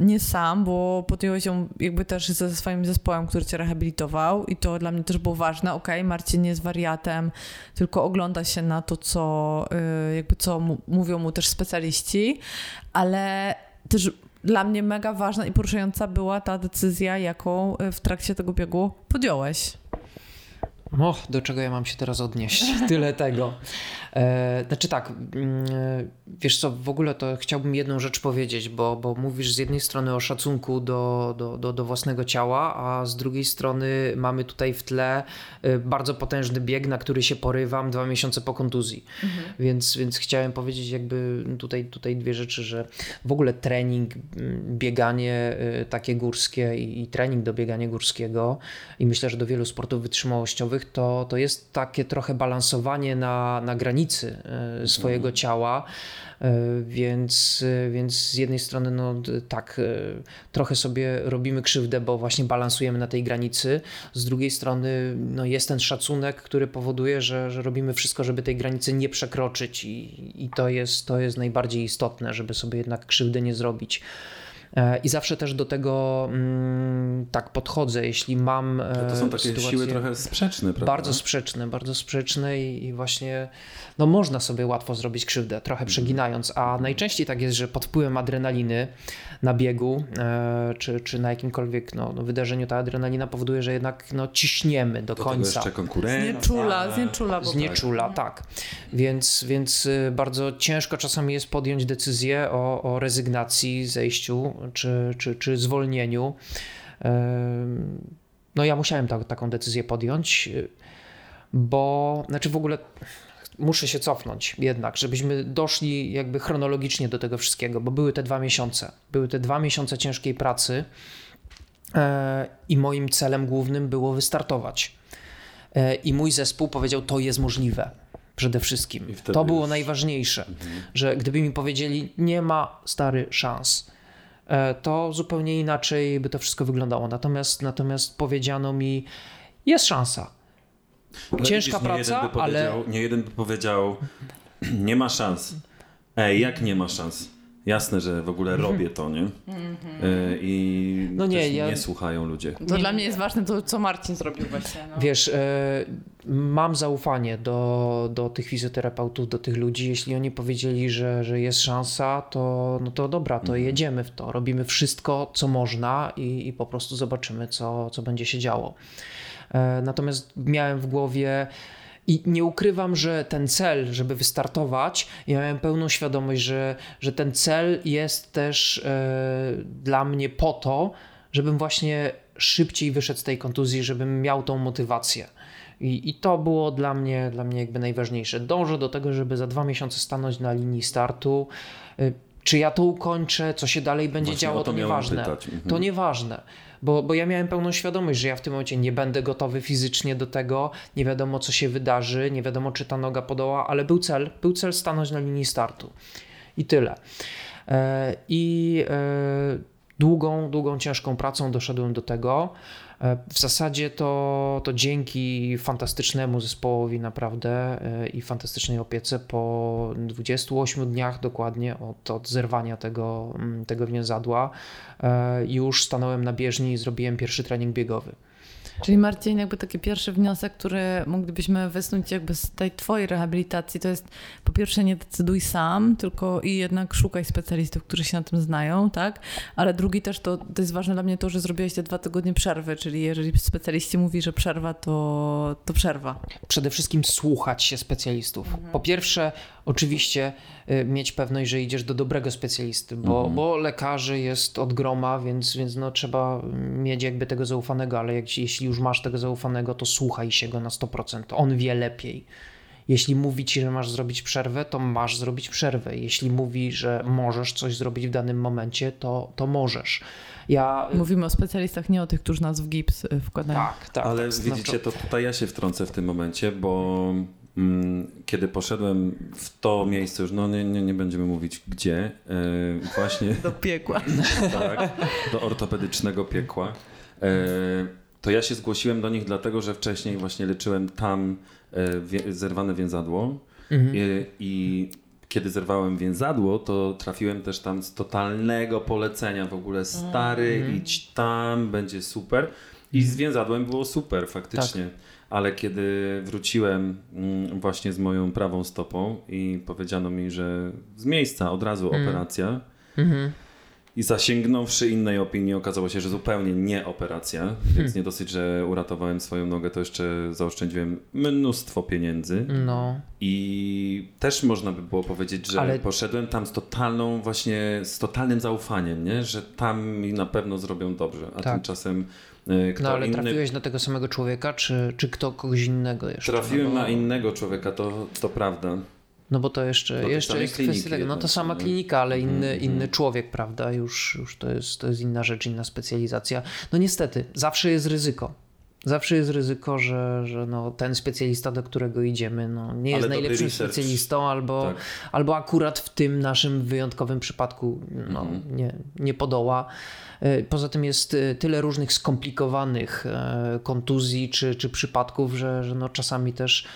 nie sam, bo podjąłeś ją jakby też ze swoim zespołem, który cię rehabilitował i to dla mnie też było ważne. Okej, okay, Marcin jest wariatem, tylko ogląda się na to, co y, jakby co mówią mu też specjaliści, ale też dla mnie mega ważna i poruszająca była ta decyzja, jaką e, w trakcie tego biegu podjąłeś. O, do czego ja mam się teraz odnieść? Tyle tego. E, znaczy tak, mm, e, wiesz co, w ogóle to chciałbym jedną rzecz powiedzieć, bo, bo mówisz z jednej strony o szacunku do, do, do, do własnego ciała, a z drugiej strony mamy tutaj w tle e, bardzo potężny bieg, na który się porywam dwa miesiące po kontuzji. Mhm. Więc, więc chciałem powiedzieć jakby tutaj, tutaj dwie rzeczy, że w ogóle trening, bieganie takie górskie i, i trening do biegania górskiego i myślę, że do wielu sportów wytrzymałościowych to, to jest takie trochę balansowanie na, na granicy e, swojego ciała. E, więc, e, więc z jednej strony, no tak, trochę sobie robimy krzywdę, bo właśnie balansujemy na tej granicy. Z drugiej strony, no jest ten szacunek, który powoduje, że, że robimy wszystko, żeby tej granicy nie przekroczyć, i, i to, jest, to jest najbardziej istotne, żeby sobie jednak krzywdę nie zrobić. E, I zawsze też do tego mm, tak podchodzę, jeśli mam. To są takie siły trochę sprzeczne, prawda? Bardzo sprzeczne, bardzo sprzeczne i, i, właśnie no, można sobie łatwo zrobić krzywdę, trochę mhm. przeginając, a najczęściej tak jest, że pod wpływem adrenaliny na biegu e, czy, czy na jakimkolwiek no, no, wydarzeniu ta adrenalina powoduje, że jednak no, ciśniemy do, do końca. Tego jeszcze konkurencja. Znieczula, znieczula. Znieczula, tak. Więc, więc y, bardzo ciężko czasami jest podjąć decyzję o, o rezygnacji, zejściu czy, czy, czy zwolnieniu. No ja musiałem ta, taką decyzję podjąć, bo, znaczy w ogóle muszę się cofnąć jednak, żebyśmy doszli jakby chronologicznie do tego wszystkiego, bo były te dwa miesiące. Były te dwa miesiące ciężkiej pracy e, i moim celem głównym było wystartować. E, I mój zespół powiedział, to jest możliwe przede wszystkim. To było najważniejsze, mhm. że gdyby mi powiedzieli, nie ma stary szans, e, to zupełnie inaczej by to wszystko wyglądało. Natomiast, natomiast powiedziano mi, jest szansa. No Ciężka praca, ale... Nie jeden by powiedział, nie ma szans. Ej, jak nie ma szans? Jasne, że w ogóle robię to, nie? Mhm. E, I no nie, ja... nie słuchają ludzie. To nie, dla mnie jest ważne to, co Marcin zrobił właśnie. No. Wiesz, e, mam zaufanie do, do tych fizjoterapeutów, do tych ludzi. Jeśli oni powiedzieli, że, że jest szansa, to, no to dobra, to mhm. jedziemy w to. Robimy wszystko, co można i, i po prostu zobaczymy, co, co będzie się działo. E, natomiast miałem w głowie i nie ukrywam, że ten cel, żeby wystartować, ja miałem pełną świadomość, że, że ten cel jest też e, dla mnie po to, żebym właśnie szybciej wyszedł z tej kontuzji, żebym miał tą motywację. I, I, to było dla mnie, dla mnie jakby najważniejsze. Dążę do tego, żeby za dwa miesiące stanąć na linii startu. E, czy ja to ukończę, co się dalej będzie Właśnie działo, to, to nieważne. Mhm. To nieważne bo, bo ja miałem pełną świadomość, że ja w tym momencie nie będę gotowy fizycznie do tego, nie wiadomo co się wydarzy, nie wiadomo czy ta noga podoła, ale był cel, był cel stanąć na linii startu i tyle. E, I e, długą, długą, ciężką pracą doszedłem do tego. W zasadzie to, to dzięki fantastycznemu zespołowi naprawdę e, i fantastycznej opiece po 28 dniach dokładnie od, od zerwania tego, tego więzadła e, już stanąłem na bieżni i zrobiłem pierwszy trening biegowy. Czyli Marcin, jakby taki pierwszy wniosek, który moglibyśmy wysnuć jakby z tej twojej rehabilitacji, to jest po pierwsze nie decyduj sam, tylko i jednak szukaj specjalistów, którzy się na tym znają, tak? Ale drugi też to, to jest ważne dla mnie to, że zrobiłeś te dwa tygodnie przerwy, czyli jeżeli specjaliści mówi, że przerwa, to, to przerwa. Przede wszystkim słuchać się specjalistów. Po pierwsze, oczywiście y, mieć pewność, że idziesz do dobrego specjalisty, bo, bo lekarzy jest od groma, więc, więc no, trzeba mieć jakby tego zaufanego, ale jak, jeśli już masz tego zaufanego, to słuchaj się go na 100%. On wie lepiej. Jeśli mówi ci, że masz zrobić przerwę, to masz zrobić przerwę. Jeśli mówi, że możesz coś zrobić w danym momencie, to, to możesz. Ja. Mówimy o specjalistach, nie o tych, którzy nas w gips y, wkładają. Tak, tak. Ale tak, widzicie, to tutaj ja się wtrącę w tym momencie, bo kiedy poszedłem w to miejsce, już no nie, nie, nie będziemy mówić gdzie, e, właśnie Do piekła. tak, do ortopedycznego piekła, e, to ja się zgłosiłem do nich dlatego, że wcześniej właśnie leczyłem tam e, zerwane więzadło Mhm. I, i kiedy zerwałem więzadło, to trafiłem też tam z totalnego polecenia w ogóle stary, Mhm. idź tam, będzie super. I z więzadłem było super faktycznie. Tak. Ale kiedy wróciłem mm, właśnie z moją prawą stopą i powiedziano mi, że z miejsca od razu Mhm. operacja i zasięgnąwszy innej opinii okazało się, że zupełnie nie operacja, Hmm. więc nie dosyć, że uratowałem swoją nogę, to jeszcze zaoszczędziłem mnóstwo pieniędzy. No. I też można by było powiedzieć, że Ale- poszedłem tam z totalną właśnie, z totalnym zaufaniem, nie? że tam mi na pewno zrobią dobrze, a Tak. tymczasem kto No ale inny... trafiłeś na tego samego człowieka, czy, czy kto kogoś innego jeszcze? Trafiłem no, na innego człowieka, to, to prawda. No bo to jeszcze, tej jeszcze jest kwestia tego. No to sama klinika, ale inny, Mhm, inny człowiek, prawda? Już, już to, jest, to jest inna rzecz, inna specjalizacja. No niestety, zawsze jest ryzyko. Zawsze jest ryzyko, że, że no, ten specjalista, do którego idziemy, no, nie jest najlepszym specjalistą, albo, Tak. albo akurat w tym naszym wyjątkowym przypadku no, Mhm. nie, nie podoła. E, Poza tym jest e, tyle różnych skomplikowanych e, kontuzji czy, czy przypadków, że, że no czasami też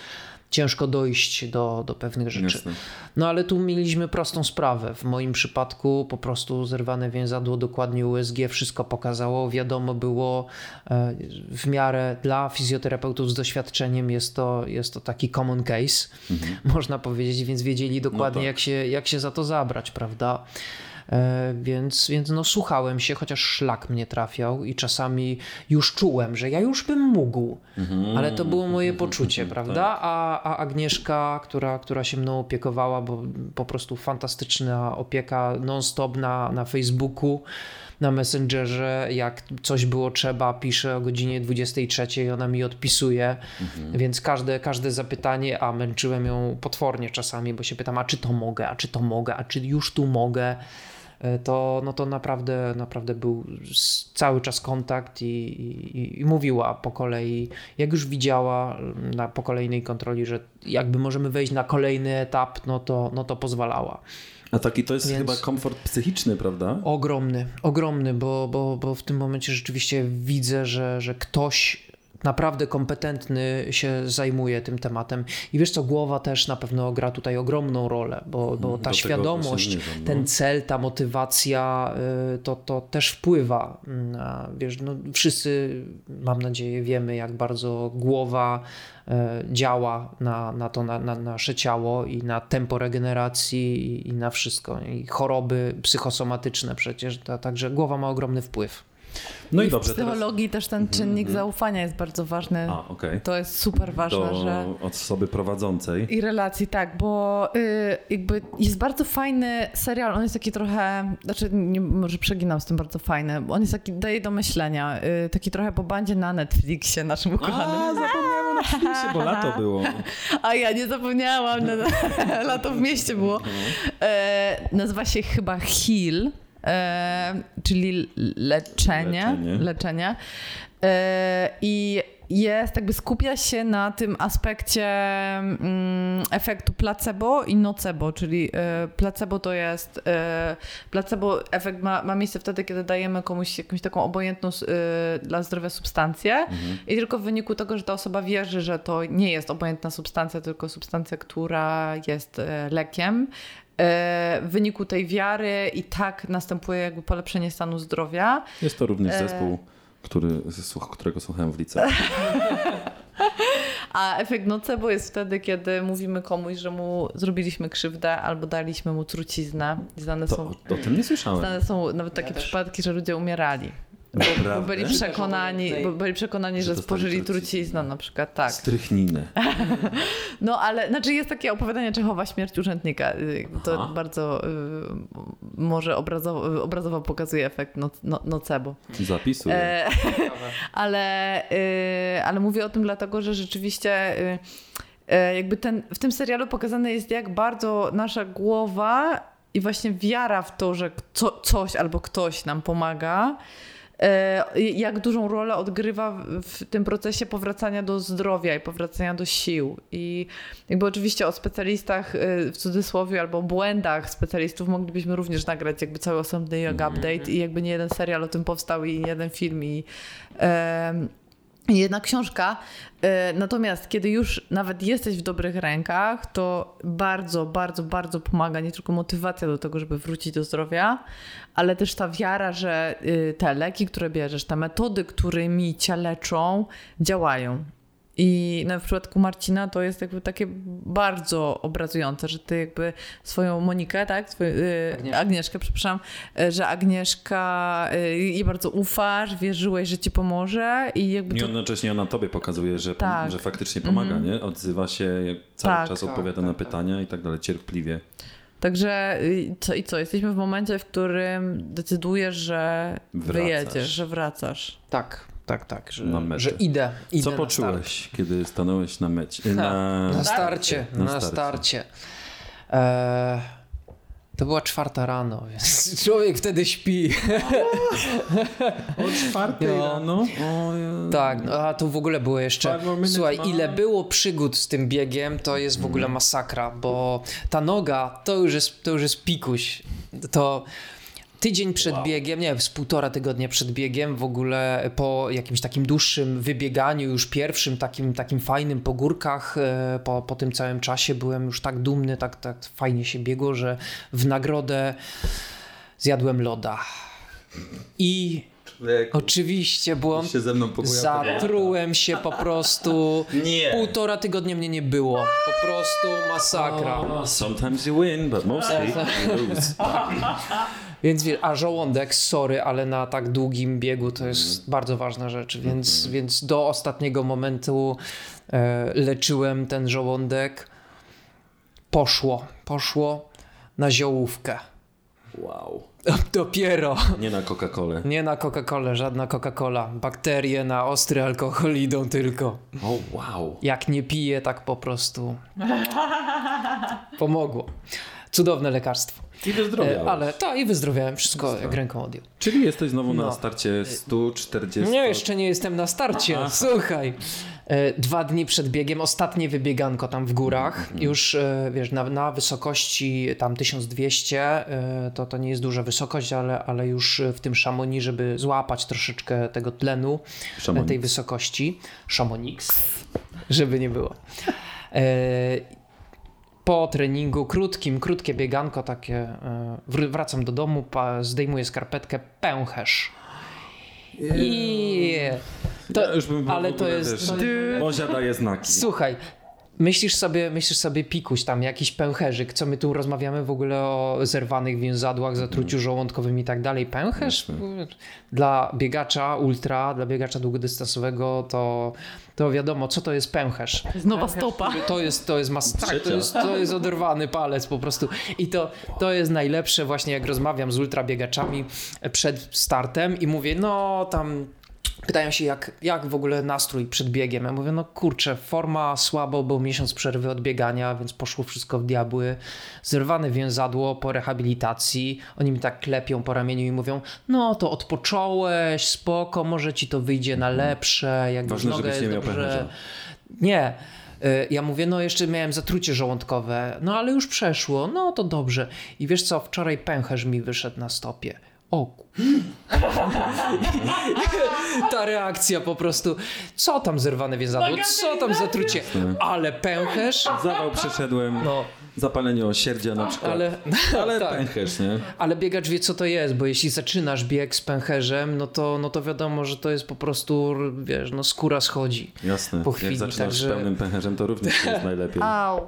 ciężko dojść do, do pewnych rzeczy. Jasne. No ale tu mieliśmy prostą sprawę. W moim przypadku po prostu zerwane więzadło, dokładnie USG, wszystko pokazało. Wiadomo było e, w miarę dla fizjoterapeutów z doświadczeniem jest to, jest to taki common case, można powiedzieć, więc wiedzieli dokładnie tak. jak, się, jak się za to zabrać, prawda? E, Więc, więc no słuchałem się, chociaż szlak mnie trafiał i czasami już czułem, że ja już bym mógł, ale to było moje poczucie, prawda? A, a Agnieszka, która, która się mną opiekowała, bo po prostu fantastyczna opieka non-stop na, na Facebooku, na Messengerze, jak coś było trzeba, pisze o godzinie 23, ona mi odpisuje, więc każde, każde zapytanie, a męczyłem ją potwornie czasami, bo się pytam, a czy to mogę, a czy to mogę, a czy już tu mogę, to, no to naprawdę, naprawdę był cały czas kontakt i, i, i mówiła po kolei, jak już widziała na, po kolejnej kontroli, że jakby możemy wejść na kolejny etap, no to, no to pozwalała. A taki to jest Więc- chyba komfort psychiczny, prawda? Ogromny, ogromny, bo, bo, bo w tym momencie rzeczywiście widzę, że, że ktoś naprawdę kompetentny się zajmuje tym tematem. I wiesz co, głowa też na pewno gra tutaj ogromną rolę, bo, bo do ta tego świadomość, zmierzam, no. ten cel, ta motywacja, y, to, to też wpływa. na- Wiesz, no, wszyscy, mam nadzieję, wiemy, jak bardzo głowa y, działa na, na to na, na nasze ciało i na tempo regeneracji i, i na wszystko. I choroby psychosomatyczne przecież, ta, także głowa ma ogromny wpływ. No i, I w dobrze, teraz Mhm, psychologii też ten czynnik zaufania jest bardzo ważny. A, okej. To jest super ważne, do że... osoby prowadzącej. I relacji, tak, bo y, jakby jest bardzo fajny serial, on jest taki trochę, znaczy nie, może przeginam z tym bardzo fajny, on jest taki, daje do myślenia, y, taki trochę po bandzie na Netflixie naszym ukochanym. A, zapomniałem o Netflixie, bo lato było. A ja nie zapomniałam, na, lato w mieście było. E, nazywa się chyba e, czyli leczenie. Leczenie. leczenie. E, I jest, jakby skupia się na tym aspekcie mm, efektu placebo i nocebo, czyli e, placebo to jest, e, placebo efekt ma, ma miejsce wtedy, kiedy dajemy komuś jakąś taką obojętną e, dla zdrowia substancję i tylko w wyniku tego, że ta osoba wierzy, że to nie jest obojętna substancja, tylko substancja, która jest e, lekiem, e, w wyniku tej wiary i tak następuje jakby polepszenie stanu zdrowia. Jest to również E, zespół który, którego słuchałem w liceum. A efekt nocebo jest wtedy, kiedy mówimy komuś, że mu zrobiliśmy krzywdę albo daliśmy mu truciznę. Znane To, są, o, tym nie słyszałem. znane są nawet takie Ja przypadki, że ludzie umierali. Bo Naprawdę? byli przekonani, bo byli przekonani, Że że spożyli truciznę. truciznę na przykład, tak. Strychniny. No ale, znaczy jest takie opowiadanie Czechowa Śmierć urzędnika. Y, To Aha. bardzo y, może obrazowo, obrazowo pokazuje efekt no, no, nocebo. Zapisuję. E, ale, y, ale mówię o tym dlatego, że rzeczywiście y, y, jakby ten, w tym serialu pokazane jest, jak bardzo nasza głowa i właśnie wiara w to, że co, coś albo ktoś nam pomaga, jak dużą rolę odgrywa w- tym procesie powracania do zdrowia i powracania do sił. I jakby oczywiście o specjalistach y, w cudzysłowie albo błędach specjalistów moglibyśmy również nagrać jakby cały osobny yoga update i jakby nie jeden serial o tym powstał i nie jeden film i jedna książka. E, Natomiast kiedy już nawet jesteś w dobrych rękach, to bardzo, bardzo, bardzo pomaga nie tylko motywacja do tego, żeby wrócić do zdrowia, ale też ta wiara, że y, te leki, które bierzesz, te metody, którymi cię leczą, działają. I na w przypadku Marcina to jest jakby takie bardzo obrazujące, że ty jakby swoją Monikę, tak? Swój, y, Agnieszkę. Agnieszkę, przepraszam, y, że Agnieszka y, jej bardzo ufasz, wierzyłeś, że ci pomoże i jakby I to jednocześnie ona tobie pokazuje, że, pom- Tak. że faktycznie pomaga, nie? Odzywa się, cały Tak. czas Tak, odpowiada tak, na tak. pytania i tak dalej, cierpliwie. Także co i co? Jesteśmy w momencie, w którym decydujesz, że Wracasz. wyjedziesz, że wracasz. Tak, tak, tak, że, Na że idę, idę Co na poczułeś, kiedy stanąłeś na mecie? Na, Na starcie, Na na starcie. starcie. E, to była czwarta rano, więc człowiek wtedy śpi. O czwartej No. rano? O, ja- Tak, no, a tu w ogóle było jeszcze. Słuchaj, ile było przygód z tym biegiem, to jest w ogóle masakra, bo ta noga to już jest, to już jest pikuś. To tydzień przed biegiem, nie, z półtora tygodnia przed biegiem, w ogóle po jakimś takim dłuższym wybieganiu, już pierwszym takim, takim fajnym po górkach, e, po, po tym całym czasie byłem już tak dumny, tak, tak fajnie się biegło, że w nagrodę zjadłem loda. I oczywiście błąd. się ze mną. Zatrułem się po prostu. Nie. Półtora tygodnia mnie nie było. Po prostu masakra. Sometimes you win, but mostly you lose. Więc a żołądek, sorry, ale na tak długim biegu to jest bardzo ważna rzecz, więc, więc do ostatniego momentu e, leczyłem ten żołądek. Poszło, poszło na ziołówkę. Wow. Dopiero. Nie na Coca-Colę. Nie na Coca-Colę, żadna Coca-Cola. Bakterie na ostry alkohol idą tylko. O, wow. Jak nie piję, tak po prostu pomogło. Cudowne lekarstwo. I wyzdrowiałeś. E, ale tak, i wyzdrowiałem wszystko jak ręką odjął. Czyli jesteś znowu na No. starcie 140. Nie, jeszcze nie jestem na starcie. Słuchaj. E, Dwa dni przed biegiem, ostatnie wybieganko tam w górach, już e, wiesz, na, na wysokości tam 1200, e, to, to nie jest duża wysokość, ale, ale już w tym Szamonii, żeby złapać troszeczkę tego tlenu, Szamonix. tej wysokości, Szamonix, żeby nie było. Po treningu krótkim, krótkie bieganko takie, e, wr- wracam do domu, zdejmuję skarpetkę, pęcherz. I to, Ja już bym w ale to jest. To, Bozia daje znaki. słuchaj, myślisz sobie, myślisz sobie pikuś tam, jakiś pęcherzyk, co my tu rozmawiamy w ogóle o zerwanych więzadłach, zatruciu żołądkowym i tak dalej. Pęcherz dla biegacza ultra, dla biegacza długodystansowego to, to wiadomo, co to jest pęcherz. jest nowa stopa. To jest, to jest, mas- tak, to jest, to jest oderwany palec po prostu. I to, to jest najlepsze właśnie jak rozmawiam z ultrabiegaczami przed startem i mówię, no tam pytają się jak, jak w ogóle nastrój przed biegiem. Ja mówię, no kurczę, forma słabo, bo miesiąc przerwy od biegania, więc poszło wszystko w diabły. Zerwane więzadło po rehabilitacji. Oni mi tak klepią po ramieniu i mówią, no to odpocząłeś, spoko, może ci to wyjdzie na lepsze, jak Ważne, żebyś jest nie dobrze. Nie. Y, Ja mówię, no jeszcze miałem zatrucie żołądkowe, no ale już przeszło, no to dobrze. I wiesz co, wczoraj pęcherz mi wyszedł na stopie. O ku- Ta reakcja po prostu, co tam zerwane więzadło, co tam zatrucie, ale pęcherz, Zawał przeszedłem, no, zapalenie osierdzia na przykład. ale, Ale tak. pęcherz, nie? Ale biegacz wie, co to jest, bo jeśli zaczynasz bieg z pęcherzem, no to, no to wiadomo, że to jest po prostu, wiesz, no skóra schodzi. Jasne. Po chwili, Jak zaczynasz także- z pełnym pęcherzem, to również nie jest najlepiej. Au.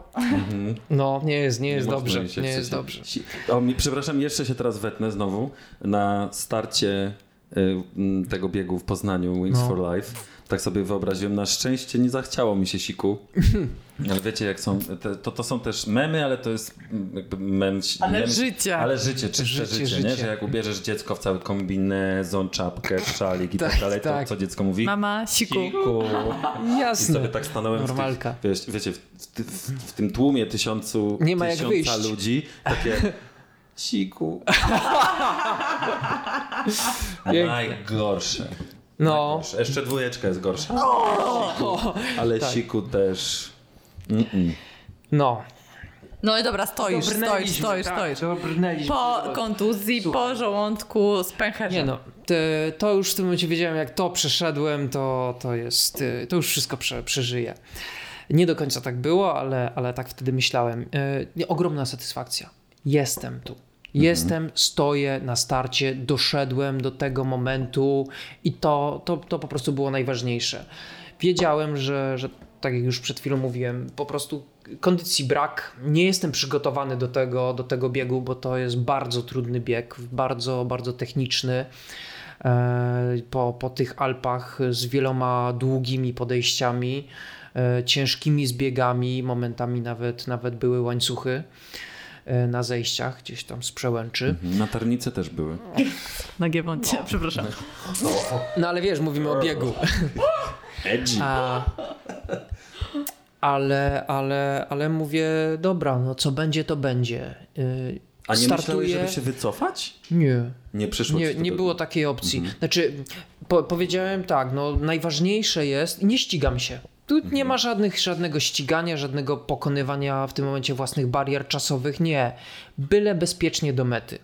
No, nie jest, nie jest można dobrze, nie wstydzić. jest dobrze. O, mi, przepraszam, jeszcze się teraz wetnę znowu. Na starcie y, tego biegu w Poznaniu Wings No. for Life, tak sobie wyobraziłem, na szczęście nie zachciało mi się siku. Ale wiecie, jak są, te, to, to są też memy, ale to jest jakby mem... Ale mem życie. Ale życie, czyste Życie, życie, życie. nie? Że jak ubierzesz dziecko w cały kombinezon, czapkę, szalik i tak, Tak, dalej, tak. to co dziecko mówi? Mama, siku. Siku. I Jasne. sobie tak stanąłem w, Normalka. tych, wiesz, wiecie, w, w, w, w tym tłumie tysiącu, Nie ma jak tysiąca wyjść. ludzi, takie siku. Najgorsze. No, Najgorsze. Jeszcze dwójeczka jest gorsza. Ale Tak. siku też... Mm-mm. no. No i dobra, stoisz, stoisz, stoisz, stoisz. Dobrnęliśmy. Po kontuzji, po żołądku z pęcherzem. Nie no, to już w tym momencie wiedziałem, jak to przeszedłem, to, to jest, y, to już wszystko prze, przeżyję. Nie do końca tak było, ale, ale tak wtedy myślałem. Y, Ogromna satysfakcja. Jestem tu. Jestem, stoję na starcie, doszedłem do tego momentu i to, to, to po prostu było najważniejsze. Wiedziałem, że, że tak jak już przed chwilą mówiłem, po prostu kondycji brak. Nie jestem przygotowany do tego, do tego biegu, bo to jest bardzo trudny bieg, bardzo, bardzo techniczny. E, Po, po tych Alpach z wieloma długimi podejściami, e, ciężkimi zbiegami, momentami nawet, nawet były łańcuchy na zejściach gdzieś tam z przełęczy. Na tarnice też były. Na Giewoncie, przepraszam. No ale wiesz, mówimy o biegu. Edgy. A, ale, ale, ale mówię, dobra, no co będzie, to będzie. Y, A nie startuję- myślałeś, żeby się wycofać? Nie, Nie przyszło nie, nie było takiej opcji. Znaczy, po, powiedziałem tak, no najważniejsze jest, nie ścigam się. Tu nie ma żadnych, żadnego ścigania, żadnego pokonywania w tym momencie własnych barier czasowych, nie. Byle bezpiecznie do mety.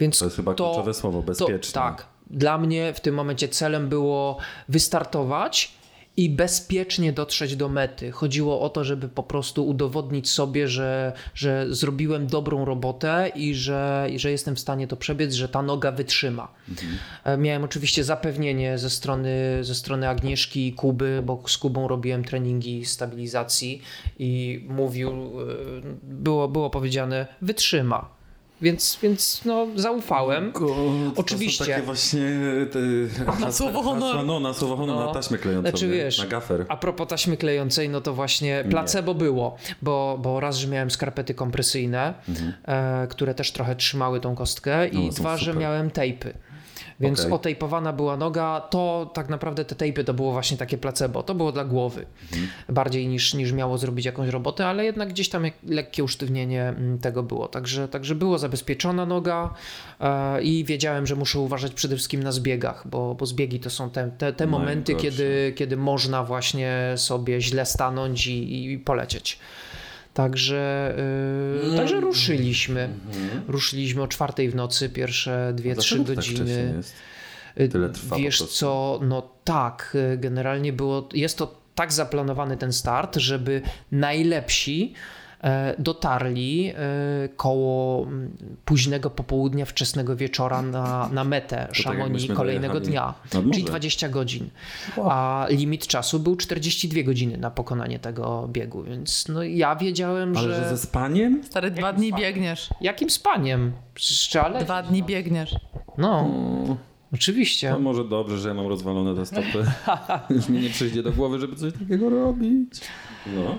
Więc To jest chyba kluczowe słowo, bezpiecznie. To, tak. Dla mnie w tym momencie celem było wystartować i bezpiecznie dotrzeć do mety. Chodziło o to, żeby po prostu udowodnić sobie, że, że zrobiłem dobrą robotę i że, i że jestem w stanie to przebiec, że ta noga wytrzyma. E, Miałem oczywiście zapewnienie ze strony, ze strony Agnieszki i Kuby, bo z Kubą robiłem treningi stabilizacji i mówił, e, było, było powiedziane, wytrzyma. Więc, więc no, zaufałem. Go, to Oczywiście. Są takie właśnie te, Na słowo No, na słowo honor, No. na taśmę klejącą, Znaczy, nie? wiesz, na gafer. A propos taśmy klejącej, no to właśnie placebo było, bo, bo raz, że miałem skarpety kompresyjne, e, które też trochę trzymały tą kostkę i No, są dwa, że super. miałem tejpy. Więc Okej. otejpowana była noga, to tak naprawdę te tejpy to było właśnie takie placebo, to było dla głowy. Mhm. Bardziej niż, niż miało zrobić jakąś robotę, ale jednak gdzieś tam lekkie usztywnienie mm, tego było. Także, także było zabezpieczona noga e, i wiedziałem, że muszę uważać przede wszystkim na zbiegach, bo, bo zbiegi to są te, te, te momenty, Najgorsze. kiedy, kiedy można właśnie sobie źle stanąć i, i polecieć. Także, yy, także ruszyliśmy. Ruszyliśmy o czwartej w nocy, pierwsze dwie, trzy tak godziny. Y, Tyle trwa Wiesz co, no tak, y, generalnie było, jest to tak zaplanowany ten start, żeby najlepsi dotarli e, koło mm, późnego popołudnia, wczesnego wieczora na, na metę Chamonix tak kolejnego dojechali dnia, czyli 20 godzin. A limit czasu był 42 godziny na pokonanie tego biegu, więc no ja wiedziałem, Ale że... że ze spaniem? Stary, dwa dni biegniesz. Jakim spaniem? Szczale? Dwa dni biegniesz. No, O, oczywiście. no może dobrze, że ja mam rozwalone te stopy. Już mi nie przyjdzie do głowy, żeby coś takiego robić. No.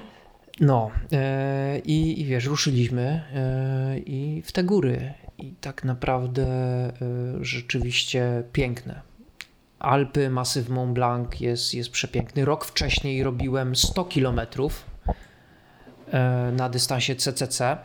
No e, i, i wiesz, ruszyliśmy e, i w te góry. I tak naprawdę e, rzeczywiście piękne. Alpy, masyw Mont Blanc jest, jest przepiękny. Rok wcześniej robiłem 100 kilometrów na dystansie CCC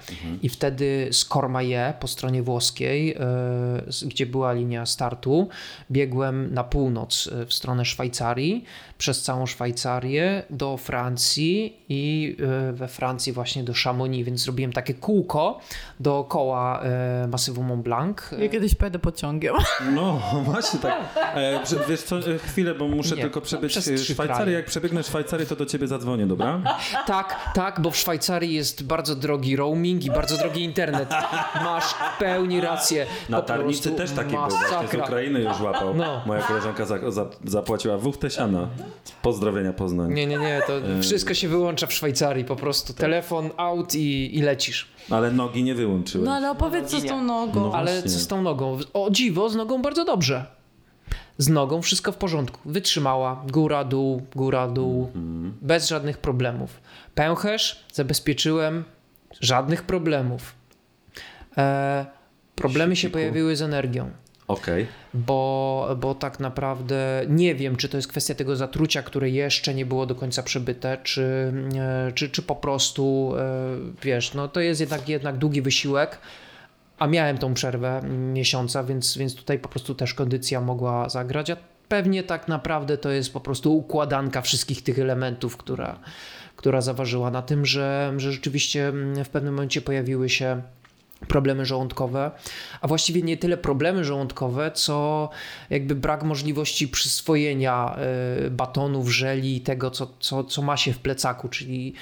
i wtedy z Cormaillet po stronie włoskiej, e, gdzie była linia startu, biegłem na północ e, w stronę Szwajcarii, przez całą Szwajcarię do Francji i e, we Francji właśnie do Chamonix, więc zrobiłem takie kółko dookoła e, masywu Mont Blanc. Ja kiedyś pojadę pociągiem. No, właśnie tak. E, wiesz co, e, chwilę, bo muszę Nie, tylko przebyć e, trzy Szwajcarię. kraje. Jak przebiegnę Szwajcarię, to do ciebie zadzwonię, dobra? Tak, tak, bo w Szwajcarii jest bardzo drogi roaming i bardzo drogi internet. Masz w pełni rację. Na Po Tarnicy też taki był, właśnie z masakra. Ukrainy już łapał. No. Moja koleżanka za, za, zapłaciła wuchtę siana. Pozdrowienia Poznań. Nie, nie, nie, to wszystko się wyłącza w Szwajcarii, po prostu telefon, out i, i lecisz. Ale nogi nie wyłączyłem. No ale opowiedz co z tą nogą. No. Ale co z tą nogą? O dziwo, z nogą bardzo dobrze. Z nogą wszystko w porządku. Wytrzymała, góra, dół, góra, dół, bez żadnych problemów. Pęcherz zabezpieczyłem, żadnych problemów. E, problemy się pojawiły z energią. Okej. bo, bo tak naprawdę nie wiem, czy to jest kwestia tego zatrucia, które jeszcze nie było do końca przebyte, czy, e, czy, czy po prostu, e, wiesz, no to jest jednak, jednak długi wysiłek, a miałem tą przerwę miesiąca, więc, więc tutaj po prostu też kondycja mogła zagrać, a pewnie tak naprawdę to jest po prostu układanka wszystkich tych elementów, która, która zaważyła na tym, że, że rzeczywiście mm, w pewnym momencie pojawiły się problemy żołądkowe, a właściwie nie tyle problemy żołądkowe, co jakby brak możliwości przyswojenia y, batonów, żeli i tego, co, co, co ma się w plecaku, czyli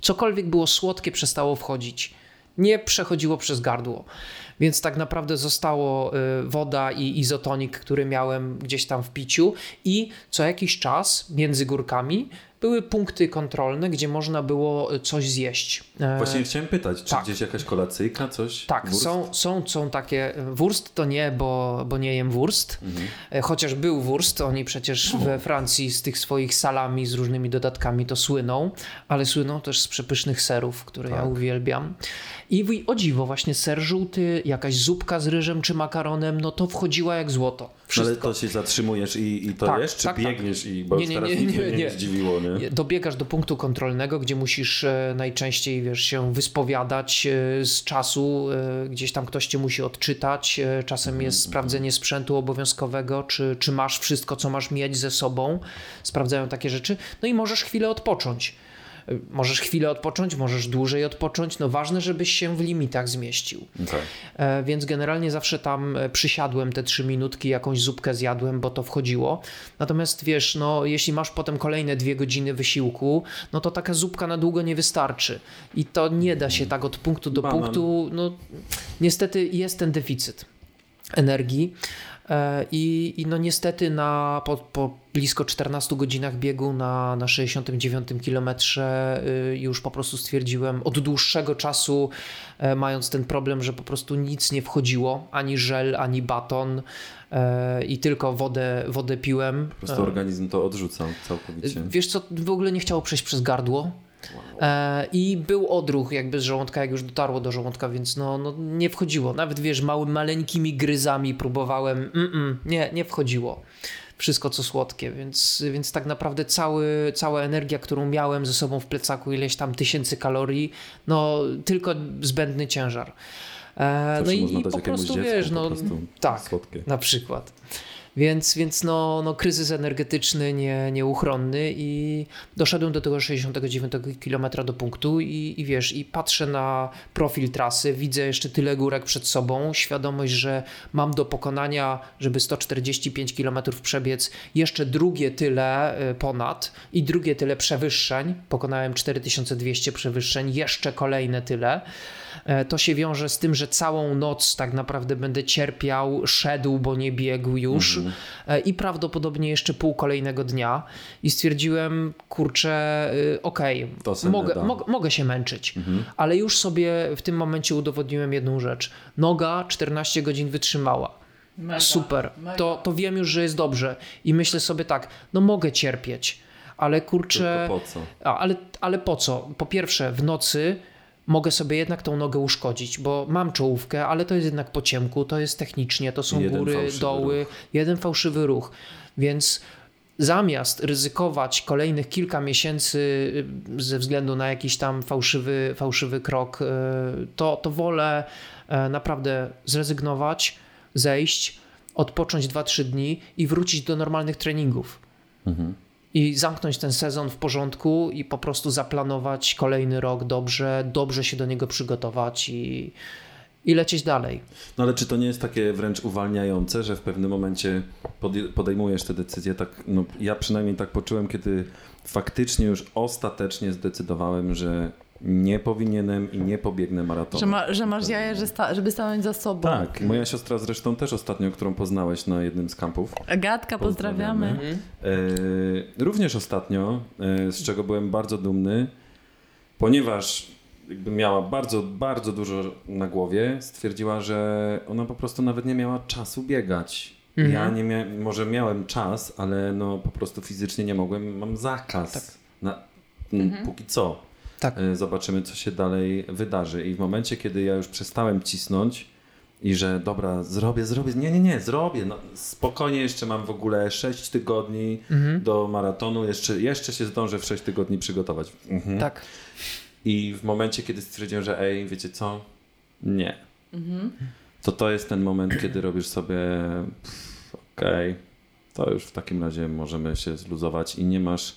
cokolwiek było słodkie przestało wchodzić. Nie przechodziło przez gardło. Więc tak naprawdę zostało y, woda i izotonik, który miałem gdzieś tam w piciu i co jakiś czas między górkami były punkty kontrolne, gdzie można było y, coś zjeść. E, Właśnie chciałem pytać, czy tak. gdzieś jakaś kolacyjka, coś? tak, Wurst? są, są, są takie. Wurst to nie, bo, bo nie jem wurst. E, Chociaż był wurst, oni przecież we Francji z tych swoich salami z różnymi dodatkami to słyną, ale słyną też z przepysznych serów, które ja uwielbiam. I o dziwo, właśnie ser żółty, jakaś zupka z ryżem czy makaronem, no to wchodziła jak złoto. No ale Wszystko. to się zatrzymujesz i, i to Tak, jesz, czy tak, tak. biegniesz i bo Nie, nie, teraz nie, nie, nie, nie. zdziwiło, nie? Dobiegasz do punktu kontrolnego, gdzie musisz e, najczęściej wiesz, się wyspowiadać e, z czasu, e, gdzieś tam ktoś cię musi odczytać. Czasem jest sprawdzenie sprzętu obowiązkowego, czy, czy masz wszystko, co masz mieć ze sobą. Sprawdzają takie rzeczy. No i możesz chwilę odpocząć. Możesz chwilę odpocząć, możesz dłużej odpocząć. No ważne, żebyś się w limitach zmieścił. Tak. E, Więc generalnie zawsze tam e, przysiadłem te trzy minutki, jakąś zupkę zjadłem, bo to wchodziło. Natomiast wiesz, no, jeśli masz potem kolejne dwie godziny wysiłku, no to taka zupka na długo nie wystarczy. I to nie da się tak od punktu do Banan. punktu. No, niestety jest ten deficyt energii. E, I, I no niestety na, po, po blisko 14 godzinach biegu na, na 69 kilometrze y, już po prostu stwierdziłem od dłuższego czasu, e, mając ten problem, że po prostu nic nie wchodziło, ani żel, ani baton e, i tylko wodę, wodę piłem. Po prostu organizm to odrzucał całkowicie. Wiesz co, w ogóle nie chciało przejść przez gardło. E, I był odruch jakby z żołądka, jak już dotarło do żołądka, więc no, no nie wchodziło. Nawet wiesz, małymi, maleńkimi gryzami próbowałem, mm, nie, nie wchodziło. Wszystko co słodkie, więc, więc tak naprawdę cały, cała energia, którą miałem ze sobą w plecaku, ileś tam tysięcy kalorii, no tylko zbędny ciężar. E, no i, i po prostu wiesz, po no prostu tak, słodkie. na przykład. Więc, więc no, no kryzys energetyczny nie, nieuchronny i doszedłem do tego 69 km do punktu i, i wiesz, i patrzę na profil trasy, widzę jeszcze tyle górek przed sobą, świadomość, że mam do pokonania, żeby 145 km przebiec, jeszcze drugie tyle y, ponad i drugie tyle przewyższeń, pokonałem 4200 przewyższeń, jeszcze kolejne tyle. E, To się wiąże z tym, że całą noc tak naprawdę będę cierpiał, szedł, bo nie biegł już e, i prawdopodobnie jeszcze pół kolejnego dnia. I stwierdziłem, kurczę, y, okej, se mogę, mogę się męczyć, ale już sobie w tym momencie udowodniłem jedną rzecz. Noga 14 godzin wytrzymała. Super, To, to wiem już, że jest dobrze. I myślę sobie tak, no mogę cierpieć, ale kurczę. Tylko po co? A, ale, ale po co? Po pierwsze, w nocy mogę sobie jednak tą nogę uszkodzić, bo mam czołówkę, ale to jest jednak po ciemku, to jest technicznie, to są Jeden góry, doły, jeden fałszywy ruch. Więc zamiast ryzykować kolejnych kilka miesięcy y, ze względu na jakiś tam fałszywy, fałszywy krok, y, to, to wolę e, naprawdę zrezygnować, zejść, odpocząć 2-3 dni i wrócić do normalnych treningów. I zamknąć ten sezon w porządku i po prostu zaplanować kolejny rok dobrze, dobrze się do niego przygotować i, i lecieć dalej. No ale czy to nie jest takie wręcz uwalniające, że w pewnym momencie podejmujesz te decyzje? Tak, no, ja przynajmniej tak poczułem, kiedy faktycznie już ostatecznie zdecydowałem, że nie powinienem i nie pobiegnę maratonu. Że, ma, że masz jaje, że sta, żeby stanąć za sobą. Tak, moja siostra zresztą też ostatnio, którą poznałeś na jednym z kampów. Agatka, pozdrawiamy. Pozdrawiamy. E, również ostatnio, e, z czego byłem bardzo dumny, ponieważ jakby miała bardzo, bardzo dużo na głowie, stwierdziła, że ona po prostu nawet nie miała czasu biegać. Ja nie miałem, może miałem czas, ale no po prostu fizycznie nie mogłem, mam zakaz. Na, m, Póki co. Tak. E, Zobaczymy, co się dalej wydarzy. I w momencie, kiedy ja już przestałem cisnąć i że dobra, zrobię, zrobię. Nie, nie, nie, zrobię. No, spokojnie, jeszcze mam w ogóle 6 tygodni do maratonu. Jeszcze, jeszcze się zdążę w 6 tygodni przygotować. Mhm. Tak. I w momencie, kiedy stwierdziłem, że ej, wiecie co? Nie. To to jest ten moment, kiedy robisz sobie okej, to już w takim razie możemy się zluzować i nie masz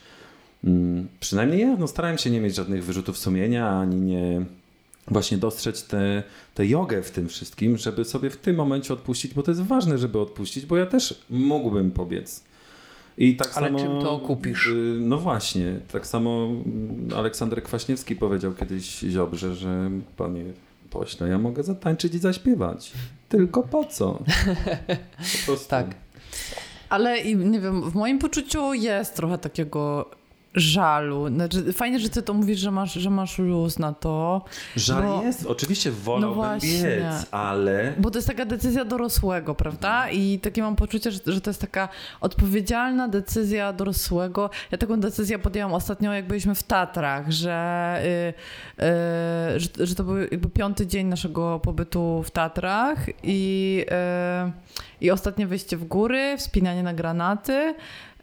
przynajmniej ja no, starałem się nie mieć żadnych wyrzutów sumienia, ani nie właśnie dostrzec tę tę jogę w tym wszystkim, żeby sobie w tym momencie odpuścić, bo to jest ważne, żeby odpuścić, bo ja też mógłbym pobiec. I tak Ale samo, czym to okupisz? y, No właśnie, tak samo mm, Aleksander Kwaśniewski powiedział kiedyś Ziobrze, że panie pośle, ja mogę zatańczyć i zaśpiewać. Tylko po co? Po. Tak. Ale i nie wiem, w moim poczuciu jest trochę takiego żalu. Znaczy, fajnie, że ty to mówisz, że masz, że masz luz na to. Żal bo- jest, oczywiście wolałbym No biec, ale Bo to jest taka decyzja dorosłego, prawda? I takie mam poczucie, że, że to jest taka odpowiedzialna decyzja dorosłego. Ja taką decyzję podjęłam ostatnio, jak byliśmy w Tatrach, że, y, y, że, że to był jakby piąty dzień naszego pobytu w Tatrach i, y, i ostatnie wyjście w góry, wspinanie na granaty.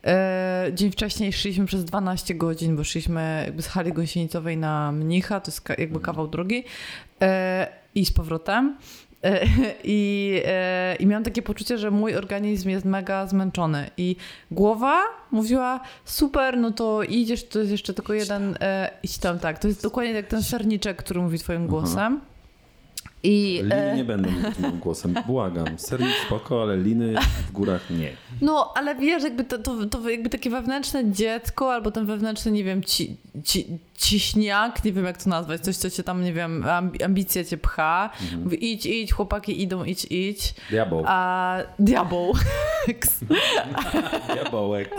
E, Dzień wcześniej szliśmy przez 12 godzin, bo szliśmy jakby z hali gąsienicowej na Mnicha, to jest jakby kawał drogi e, i z powrotem. E, I, I miałam takie poczucie, że mój organizm jest mega zmęczony. I głowa mówiła: Super, no to idziesz, to jest jeszcze tylko jeden. E, idź tam, tak. To jest dokładnie jak ten serniczek, który mówi Twoim głosem. I, liny e, nie będą moim głosem. Błagam. Sernik spoko, ale liny w górach nie. No, ale wiesz, jakby to, to, to jakby takie wewnętrzne dziecko, albo ten wewnętrzny, nie wiem, ci, ci, ciśniak, nie wiem jak to nazwać, coś, co cię tam, nie wiem, ambi- ambicja cię pcha. Mówi, idź, idź, chłopaki idą, idź, idź. Diabeł. A diabeł. Diabełek.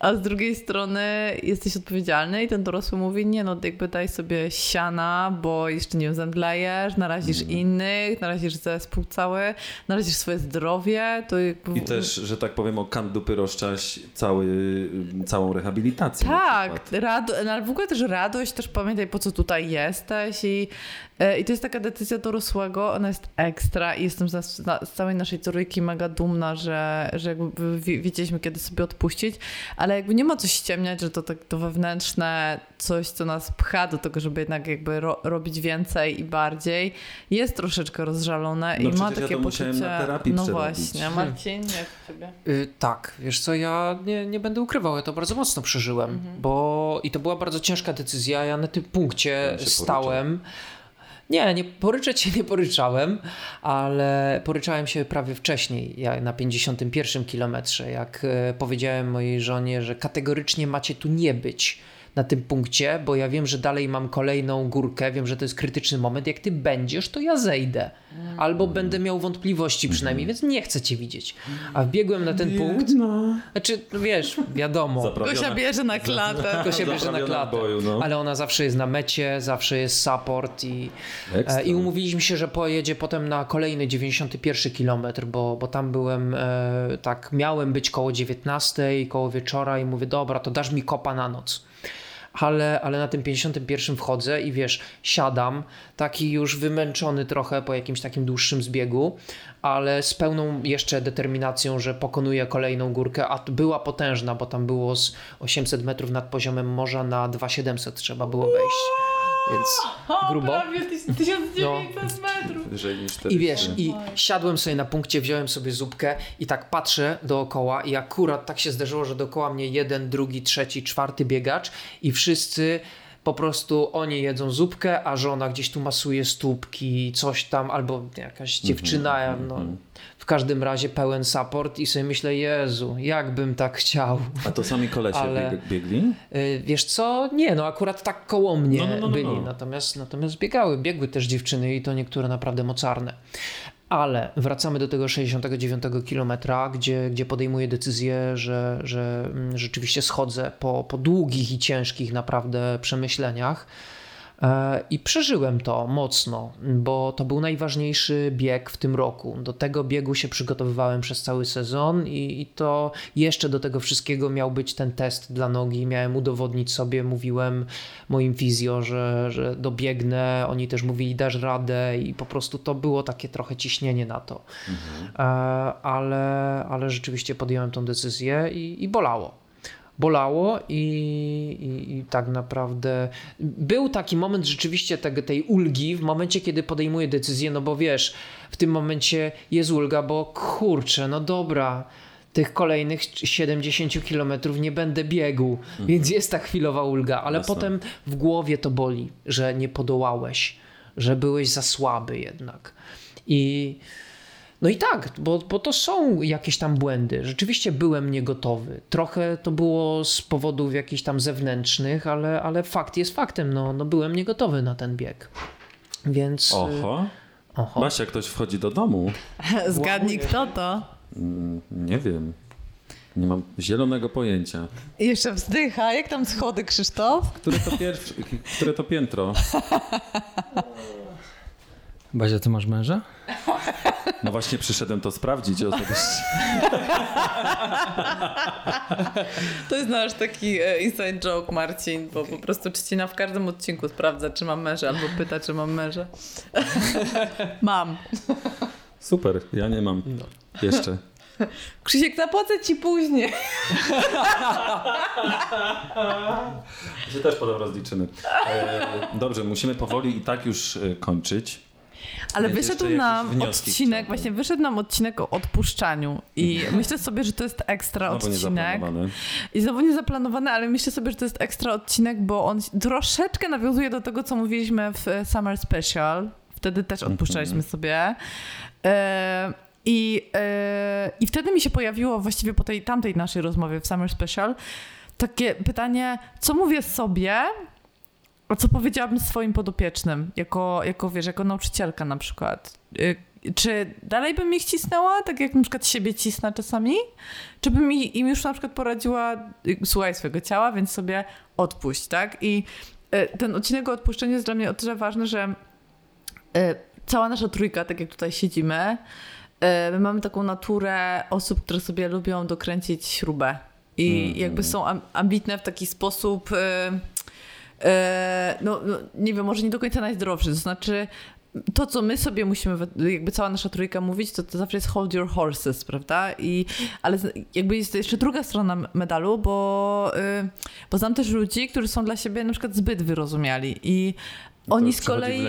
A z drugiej strony jesteś odpowiedzialny i ten dorosły mówi, nie no, jakby daj sobie siana, bo jeszcze nie zemdlejesz, narazisz innych, narazisz zespół cały, narazisz swoje zdrowie, to jakby... I też, że tak powiem, o kant dupy rozczaś cały, całą rehabilitację. Tak, rado, no, ale w ogóle też radość, też pamiętaj po co tutaj jesteś i, i to jest taka decyzja dorosłego, ona jest ekstra i jestem z, z, całej naszej trójki mega dumna, że, że jakby wie- wiedzieliśmy kiedy sobie odpuścić, ale jakby nie ma co ściemniać, że to tak to wewnętrzne coś, co nas pcha do tego, żeby jednak jakby ro, robić więcej i bardziej, jest troszeczkę rozżalone No i ma ja takie to musiałem poczucie... na terapii no przerobić. właśnie, Marcin, jak ciebie? Y, tak, wiesz co, ja nie, nie będę ukrywał, ja to bardzo mocno przeżyłem, bo i to była bardzo ciężka decyzja, ja na tym punkcie Ja stałem. Nie, nie poryczać się nie poryczałem, ale poryczałem się prawie wcześniej, ja na 51 kilometrze, jak e, powiedziałem mojej żonie, że kategorycznie macie tu nie być na tym punkcie, bo ja wiem, że dalej mam kolejną górkę, wiem, że to jest krytyczny moment. Jak ty będziesz, to ja zejdę. Albo będę miał wątpliwości przynajmniej, więc nie chcę cię widzieć. A wbiegłem na ten punkt. Znaczy, no wiesz, wiadomo. Zaprawiona- Gosia bierze na klatę. Tylko się bierze na klatę. boju, no. Ale ona zawsze jest na mecie, zawsze jest support i, Ekstra. e, i umówiliśmy się, że pojedzie potem na kolejny 91 kilometr, bo, bo tam byłem, e, tak miałem być koło 19, koło wieczora i mówię, dobra, to dasz mi kopa na noc. Ale, ale na tym 51 wchodzę i wiesz, siadam, taki już wymęczony trochę po jakimś takim dłuższym zbiegu, ale z pełną jeszcze determinacją, że pokonuję kolejną górkę, a była potężna, bo tam było z 800 metrów nad poziomem morza na 2700 trzeba było wejść. Więc grubo. Prawie 1900 metrów. Wyżej niż I wiesz, i siadłem sobie na punkcie, wziąłem sobie zupkę i tak patrzę dookoła i akurat tak się zdarzyło, że dookoła mnie jeden, drugi, trzeci, czwarty biegacz i wszyscy po prostu oni jedzą zupkę, a żona gdzieś tu masuje stópki, coś tam, albo jakaś dziewczyna, no, w każdym razie pełen support i sobie myślę, Jezu, jakbym tak chciał. A to sami kolesie Ale- bieg- biegli? Y, Wiesz co? Nie, no akurat tak koło mnie No, no, no, no, byli, no. Natomiast, natomiast biegały, biegły też dziewczyny i to niektóre naprawdę mocarne. Ale wracamy do tego 69 kilometra, gdzie, gdzie podejmuję decyzję, że, że mm, rzeczywiście schodzę po, po długich i ciężkich naprawdę przemyśleniach. E, I przeżyłem to mocno, bo to był najważniejszy bieg w tym roku. Do tego biegu się przygotowywałem przez cały sezon i, i to jeszcze do tego wszystkiego miał być ten test dla nogi. Miałem udowodnić sobie, mówiłem moim fizjo, że, że dobiegnę. Oni też mówili, dasz radę i po prostu to było takie trochę ciśnienie na to. E, Ale, ale rzeczywiście podjąłem tą decyzję i, i bolało bolało i, i, i tak naprawdę był taki moment rzeczywiście tej ulgi w momencie, kiedy podejmuję decyzję, no bo wiesz, w tym momencie jest ulga, bo kurczę, no dobra, tych kolejnych 70 kilometrów nie będę biegł, więc jest ta chwilowa ulga, ale Jasne. potem w głowie to boli, że nie podołałeś, że byłeś za słaby jednak. I no i tak, bo, bo to są jakieś tam błędy. Rzeczywiście byłem niegotowy. Trochę to było z powodów jakichś tam zewnętrznych, ale, ale fakt jest faktem. No, no byłem niegotowy na ten bieg. Więc. y, Oho. Oho. Basia, ktoś wchodzi do domu. Zgadnij kto to. Mm, Nie wiem. Nie mam zielonego pojęcia. I jeszcze wzdycha. Jak tam schody, Krzysztof? Które to pierwsze, które to piętro? Bazia, ty masz męża? No właśnie przyszedłem to sprawdzić osobiście. To jest nasz taki e, inside joke, Marcin, bo po prostu Trzcina w każdym odcinku sprawdza, czy mam męża, albo pyta, czy mam męża. mam. Super, ja nie mam. Jeszcze. Krzysiek, zapłacę ci później. Się też potem rozliczymy. E, dobrze, musimy powoli i tak już e, kończyć. Ale wyszedł nam odcinek, właśnie wyszedł nam odcinek o odpuszczaniu i myślę sobie, że to jest ekstra Znowu odcinek. I znowu nie zaplanowany, ale myślę sobie, że to jest ekstra odcinek, bo on troszeczkę nawiązuje do tego, co mówiliśmy w e, Summer Special. Wtedy też odpuszczaliśmy sobie. E, i, e, I wtedy mi się pojawiło właściwie po tej tamtej naszej rozmowie w Summer Special takie pytanie, co mówię sobie, a co powiedziałabym swoim podopiecznym, jako, jako wiesz, jako nauczycielka na przykład. Y, Czy dalej bym ich cisnęła, tak jak na przykład siebie cisnę czasami? Czy bym im już na przykład poradziła, y, słuchaj swojego ciała, więc sobie odpuść, tak? I y, ten odcinek o odpuszczeniu jest dla mnie o tyle ważny, że cała nasza trójka, tak jak tutaj siedzimy, my mamy taką naturę osób, które sobie lubią dokręcić śrubę. I jakby są am- ambitne w taki sposób, no, no nie wiem, może nie do końca najzdrowszy. To znaczy, to, co my sobie musimy, jakby cała nasza trójka mówić, to, to zawsze jest hold your horses, prawda? I, ale jakby jest jeszcze druga strona medalu, bo, y, bo znam też ludzi, którzy są dla siebie na przykład zbyt wyrozumiali i oni z kolei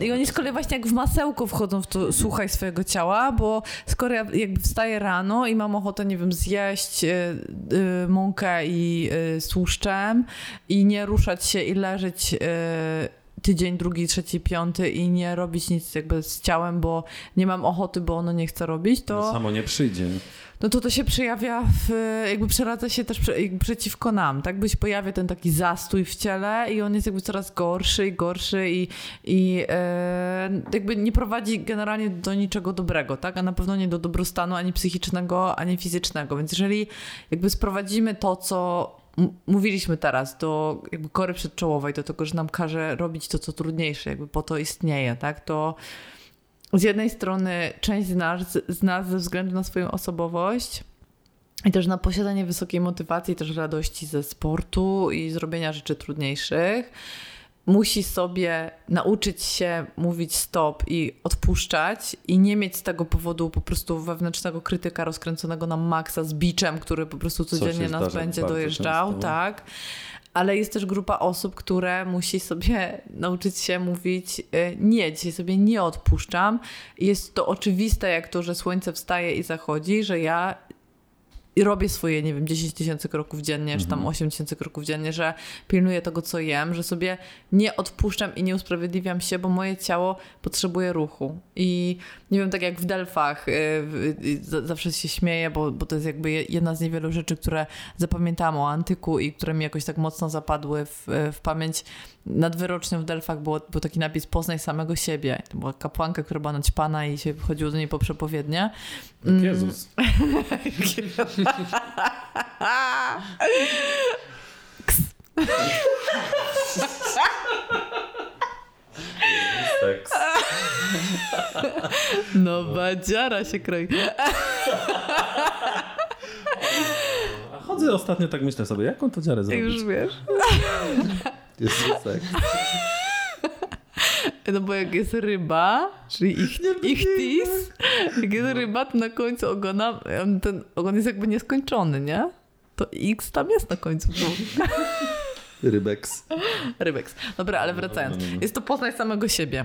i oni z kolei właśnie jak w masełko wchodzą w to słuchaj swojego ciała, bo skoro ja jakby wstaję rano i mam ochotę, nie wiem, zjeść y, y, mąkę i y, z tłuszczem i nie ruszać się i leżeć y, tydzień, drugi, trzeci, piąty i nie robić nic jakby z ciałem, bo nie mam ochoty, bo ono nie chce robić, to No, samo nie przyjdzie. No to to się przejawia, w, jakby przeradza się też przeciwko nam, tak? Bo się pojawia ten taki zastój w ciele i on jest jakby coraz gorszy i gorszy i, i e, jakby nie prowadzi generalnie do niczego dobrego, tak? A na pewno nie do dobrostanu ani psychicznego, ani fizycznego. Więc jeżeli jakby sprowadzimy to, co mówiliśmy teraz, do jakby kory przedczołowej, do tego, że nam każe robić to, co trudniejsze, jakby po to istnieje, tak? To z jednej strony część z nas, z nas ze względu na swoją osobowość i też na posiadanie wysokiej motywacji, też radości ze sportu i zrobienia rzeczy trudniejszych. Musi sobie nauczyć się mówić stop i odpuszczać, i nie mieć z tego powodu po prostu wewnętrznego krytyka rozkręconego na maksa z biczem, który po prostu codziennie nas będzie dojeżdżał. często. Tak. Ale jest też grupa osób, które musi sobie nauczyć się mówić y, nie, dzisiaj sobie nie odpuszczam. Jest to oczywiste, jak to, że słońce wstaje i zachodzi, że ja i robię swoje, nie wiem, 10 tysięcy kroków dziennie, czy tam 8 tysięcy kroków dziennie, że pilnuję tego, co jem, że sobie nie odpuszczam i nie usprawiedliwiam się, bo moje ciało potrzebuje ruchu. I nie wiem, tak jak w Delfach, y, y, y, za- zawsze się śmieję, bo, bo to jest jakby je- jedna z niewielu rzeczy, które zapamiętałam o antyku i które mi jakoś tak mocno zapadły w, w pamięć. Nad wyrocznią w Delfach było, był taki napis Poznaj samego siebie. To była kapłanka, która była naćpana i się chodziło do niej po przepowiednie. Mm. Jezus. Seks. No, badziara się kroi. Chodzę ostatnio tak myślę sobie, jaką to dziarę zrobić? Już wiesz. Jest seks. No bo jak jest ryba, czyli ich, ichtis, jak jest ryba, to na końcu ogona, ten ogon jest jakby nieskończony, nie? To X tam jest na końcu. Rybeks. Rybeks. Dobra, ale wracając. No, no, no. Jest to poznać samego siebie.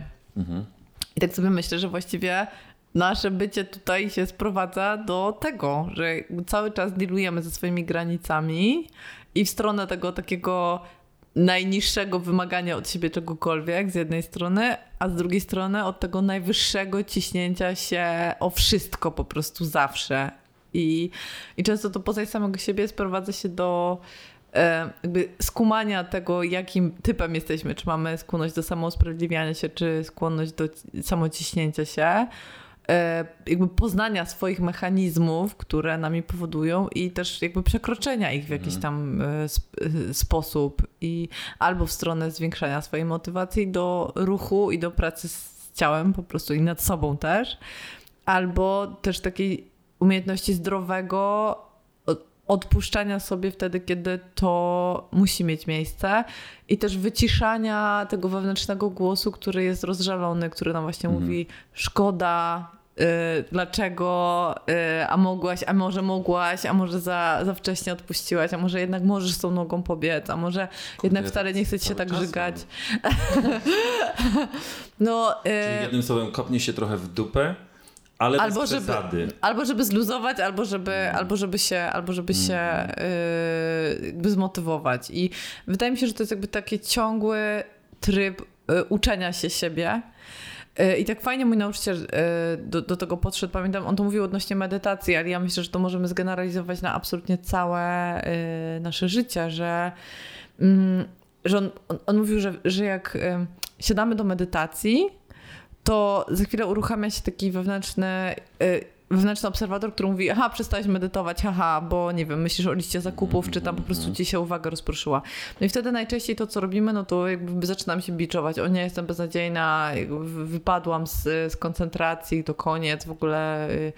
I tak sobie myślę, że właściwie nasze bycie tutaj się sprowadza do tego, że cały czas dealujemy ze swoimi granicami i w stronę tego takiego najniższego wymagania od siebie czegokolwiek z jednej strony, a z drugiej strony od tego najwyższego ciśnięcia się o wszystko po prostu zawsze. I, i często to poza samego siebie sprowadza się do e, jakby skumania tego, jakim typem jesteśmy. Czy mamy skłonność do samousprawiedliwiania się, czy skłonność do ci- samociśnięcia się. E, jakby poznania swoich mechanizmów, które nami powodują i też jakby przekroczenia ich w jakiś tam e, e, sposób i albo w stronę zwiększania swojej motywacji do ruchu i do pracy z ciałem po prostu i nad sobą też, albo też takiej umiejętności zdrowego odpuszczania sobie wtedy, kiedy to musi mieć miejsce i też wyciszania tego wewnętrznego głosu, który jest rozżalony, który nam właśnie mówi szkoda, y, dlaczego, y, a mogłaś, a może mogłaś, a może za, za wcześnie odpuściłaś, a może jednak możesz z tą nogą pobiec, a może jednak wcale nie chce ci się tak żygać. no, y, Czyli jednym słowem kopnie się trochę w dupę, ale albo bez żeby, albo żeby zluzować, albo żeby, albo żeby się, albo żeby się yy, jakby zmotywować. I wydaje mi się, że to jest jakby taki ciągły tryb yy, uczenia się siebie. Yy, I tak fajnie mój nauczyciel yy, do, do tego podszedł. Pamiętam, on to mówił odnośnie medytacji, ale ja myślę, że to możemy zgeneralizować na absolutnie całe yy, nasze życie, że, mm, że on, on, on mówił, że, że jak siadamy do medytacji, to za chwilę uruchamia się taki wewnętrzny, y, wewnętrzny obserwator, który mówi, aha, przestałeś medytować, haha, bo nie wiem, myślisz o liście zakupów, czy tam po prostu ci się uwaga rozproszyła. No i wtedy najczęściej to, co robimy, no to jakby zaczynam się biczować, o nie, jestem beznadziejna, wypadłam z, z koncentracji, to koniec, w ogóle... y.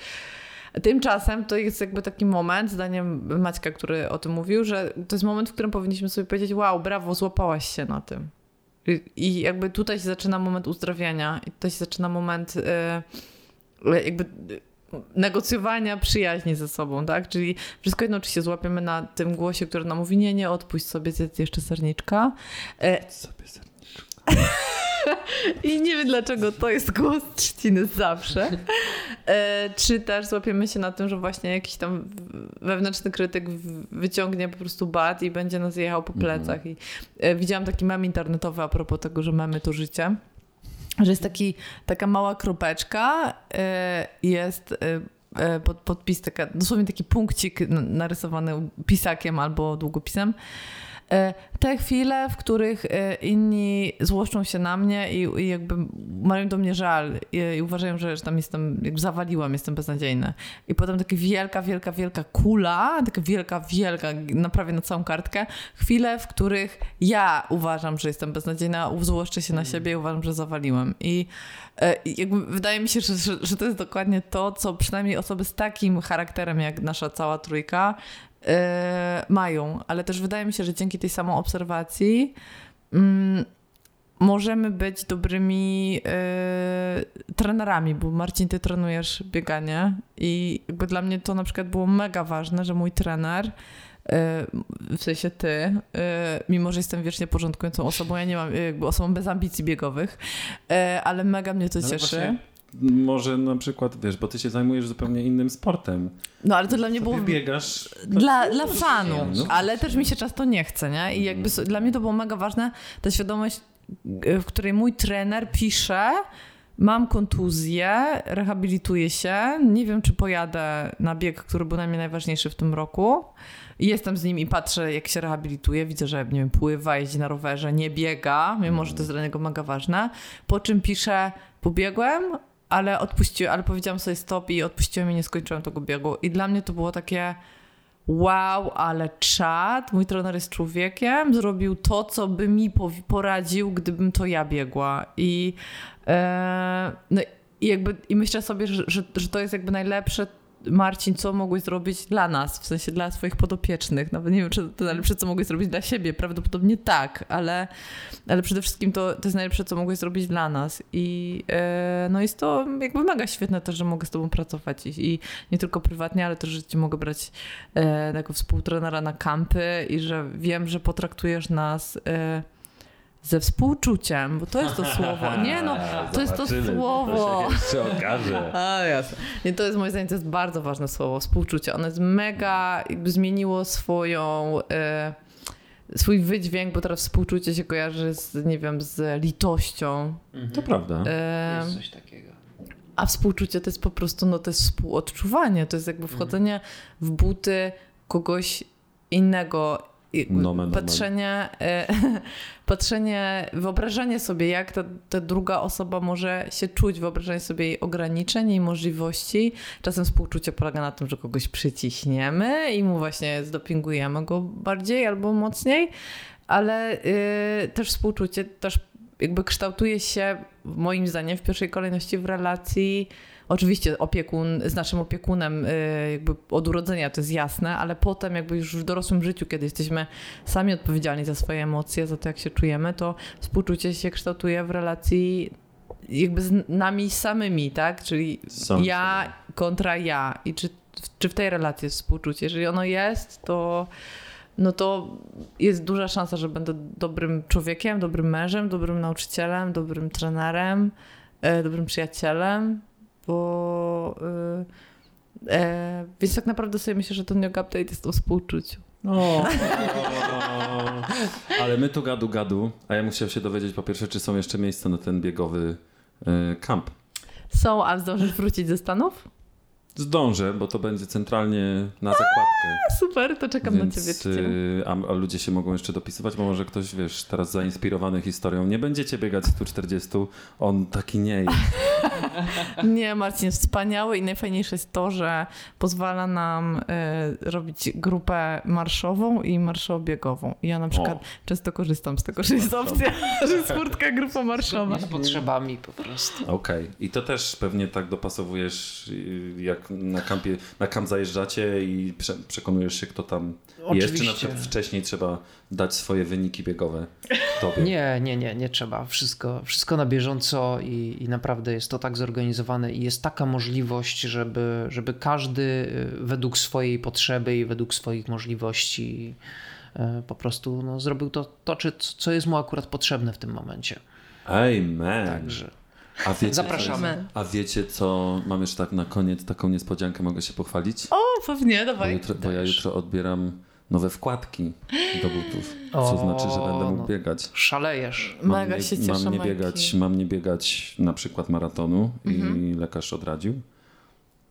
Tymczasem to jest jakby taki moment, zdaniem Maćka, który o tym mówił, że to jest moment, w którym powinniśmy sobie powiedzieć, wow, brawo, złapałaś się na tym. I- jakby tutaj się zaczyna moment uzdrawiania, i tutaj się zaczyna moment e, jakby e, negocjowania przyjaźni ze sobą, tak? Czyli wszystko jedno, czy się złapiemy na tym głosie, który nam mówi, nie, nie, odpuść sobie, zjedz jeszcze serniczka. E, Sobie ser- I nie wiem, dlaczego to jest głos trzciny zawsze. E, czy też złapiemy się na tym, że właśnie jakiś tam wewnętrzny krytyk wyciągnie po prostu bat i będzie nas jechał po plecach. I e, widziałam taki mem internetowy a propos tego, że memy to życie. Że jest taki, taka mała kropeczka, e, jest pod, podpis, taka, dosłownie taki punkcik narysowany pisakiem albo długopisem. E, te chwile, w których e, inni złoszczą się na mnie i, i jakby mają do mnie żal i, i uważają, że, że tam jestem, jakby zawaliłam, jestem beznadziejna. I potem taka wielka, wielka, wielka kula, taka wielka, wielka, na prawie na całą kartkę. Chwile, w których ja uważam, że jestem beznadziejna, złoszczę się na siebie i uważam, że zawaliłem. I, e, i jakby wydaje mi się, że, że, że to jest dokładnie to, co przynajmniej osoby z takim charakterem jak nasza cała trójka mają. Ale też wydaje mi się, że dzięki tej samoobserwacji mm, możemy być dobrymi e, trenerami, bo Marcin, ty trenujesz bieganie i jakby dla mnie to na przykład było mega ważne, że mój trener e, w sensie ty, e, mimo że jestem wiecznie porządkującą osobą, ja nie mam jakby osobą bez ambicji biegowych, e, ale mega mnie to Ale cieszy. właśnie Może na przykład, wiesz, bo ty się zajmujesz zupełnie innym sportem. No ale to dla mnie było biegasz... dla, dla fanu, No. ale też mi się często nie chce, nie? I jakby so- dla mnie to było mega ważne, ta świadomość, y, w której mój trener pisze, mam kontuzję, rehabilituję się, nie wiem, czy pojadę na bieg, który był dla mnie najważniejszy w tym roku. Jestem z nim i patrzę, jak się rehabilituje. Widzę, że nie wiem, pływa, jeździ na rowerze, nie biega, mimo że to jest dla niego mega ważne. Po czym pisze, pobiegłem, ale odpuściłem, ale powiedziałam sobie stop i odpuściłem i nie skończyłem tego biegu. I dla mnie to było takie wow, ale czad, mój trener jest człowiekiem, zrobił to, co by mi poradził, gdybym to ja biegła. I, e, no, i jakby i myślę sobie, że, że, że to jest jakby najlepsze Marcin, co mogłeś zrobić dla nas, w sensie dla swoich podopiecznych. Nawet nie wiem, czy to najlepsze, co mogłeś zrobić dla siebie. Prawdopodobnie tak, ale, ale przede wszystkim to, to jest najlepsze, co mogłeś zrobić dla nas. I e, no jest to jakby mega świetne też, że mogę z tobą pracować i, i nie tylko prywatnie, ale też, że cię mogę brać e, jako współtrenera na kampy i że wiem, że potraktujesz nas e, ze współczuciem, bo to jest to słowo. Nie no, to jest to słowo. jeszcze okaże. A, jasne. Nie, to jest moim zdaniem to jest bardzo ważne słowo, współczucie. Ono jest mega, jakby zmieniło swoją, e, swój wydźwięk, bo teraz współczucie się kojarzy z, nie wiem, z litością. To prawda. E, Jest coś takiego. a współczucie to jest po prostu, no to jest współodczuwanie, to jest jakby wchodzenie w buty kogoś innego. I Nomen, nomen. patrzenie, e, patrzenie, wyobrażenie sobie, jak ta, ta druga osoba może się czuć, wyobrażenie sobie jej ograniczeń, jej możliwości. Czasem współczucie polega na tym, że kogoś przyciśniemy i mu właśnie zdopingujemy go bardziej albo mocniej, ale y, też współczucie też jakby kształtuje się moim zdaniem w pierwszej kolejności w relacji Oczywiście opiekun, z naszym opiekunem y, jakby od urodzenia to jest jasne, ale potem jakby już w dorosłym życiu, kiedy jesteśmy sami odpowiedzialni za swoje emocje, za to jak się czujemy, to współczucie się kształtuje w relacji jakby z nami samymi, tak? Czyli ja kontra ja. I czy, czy w tej relacji jest współczucie? Jeżeli ono jest, to no to jest duża szansa, że będę dobrym człowiekiem, dobrym mężem, dobrym nauczycielem, dobrym trenerem, e, dobrym przyjacielem, bo y, e, więc tak naprawdę sobie myślę, że ten yoga update jest o współczuciu. O. Ale my tu gadu gadu, a ja musiałem się dowiedzieć po pierwsze, czy są jeszcze miejsca na ten biegowy e, kamp. Są, a zdążysz wrócić ze Stanów? Zdążę, bo to będzie centralnie na zakładkę. Super, to czekam na Więc, ciebie. Ciebie. y, a, a ludzie się mogą jeszcze dopisywać, bo może ktoś, wiesz, teraz zainspirowany historią, nie będziecie biegać 140, on taki nie jest. Nie, Marcin jest wspaniały i najfajniejsze jest to, że pozwala nam e, robić grupę marszową i marszobiegową. I ja na przykład O. często korzystam z tego, że jest opcja, że jest furtka grupa marszowa. Z potrzebami po prostu. Okej. I to też pewnie tak dopasowujesz, y, jak na kampie, na kamp zajeżdżacie i prze, przekonujesz się, kto tam jest, czy na Oczywiście. przykład wcześniej trzeba dać swoje wyniki biegowe tobie. Nie, nie, nie, nie trzeba. Wszystko, wszystko na bieżąco i, i naprawdę jest to tak zorganizowane i jest taka możliwość, żeby, żeby każdy y, według swojej potrzeby i według swoich możliwości y, po prostu no, zrobił to, to czy, co jest mu akurat potrzebne w tym momencie. Amen. Także A wiecie, Zapraszamy. Co, a wiecie co, mam jeszcze tak na koniec taką niespodziankę, mogę się pochwalić? O, pewnie, Bo, dawaj. jutro, bo ja jutro odbieram nowe wkładki do butów, co O, znaczy, że będę mógł no. biegać. szalejesz. Mega nie, się cieszę, mam nie biegać, mam nie biegać na przykład maratonu Mhm. i lekarz odradził,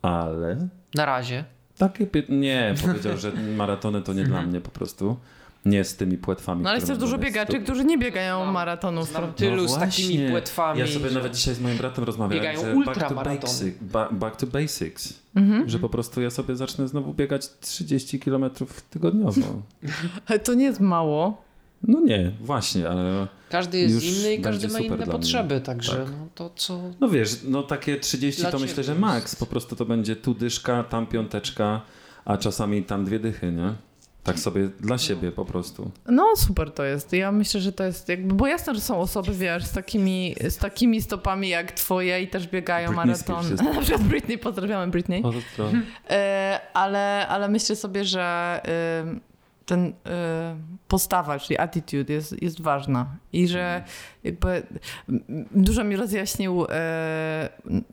ale Na razie. takie py... nie, powiedział, że maratony to nie dla mnie po prostu. Nie z tymi płetwami. No ale jest też dużo biegaczy, którzy nie biegają Znam- maratonów. znam tylu z takimi No właśnie. płetwami. Ja sobie że- nawet dzisiaj z moim bratem rozmawiałem, Biegają że back to, ultramaratony. basic, ba, back to basics. Mhm. Że po prostu ja sobie zacznę znowu biegać 30 km tygodniowo. Ale to nie jest mało. No nie, właśnie, ale Każdy jest Już inny i każdy ma inne potrzeby, także Tak. no to co... no wiesz, no takie 30 Dla to myślę, że maks. Po prostu to będzie tu dyszka, tam piąteczka, a czasami tam dwie dychy, nie? Tak sobie dla siebie po prostu. No super to jest. Ja myślę, że to jest jakby, bo jasne, że są osoby, wiesz, z takimi, z takimi stopami jak twoje i też biegają maraton. Na przykład Britney, pozdrawiamy Britney. Pozdro. E, ale, ale myślę sobie, że y, ten y, postawa, czyli attitude jest, jest ważna i że jakby m, dużo mi rozjaśnił e,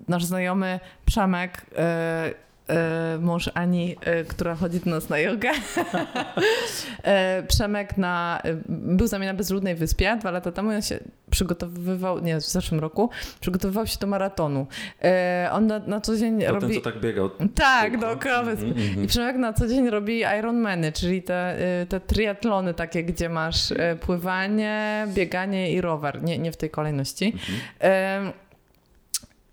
nasz znajomy Przemek, e, mąż Ani, e, która chodzi do nas na jogę. E, Przemek na, e, był z nami na Bezludnej Wyspie dwa lata temu on się przygotowywał, nie, w zeszłym roku, przygotowywał się do maratonu. E, On na, na co dzień To robi... ten, co tak biegał. Tak, dookoła wyspy. Mhm, mhm. I Przemek na co dzień robi Ironmany, czyli te, te triatlony takie, gdzie masz pływanie, bieganie i rower. Nie, nie w tej kolejności. Ym,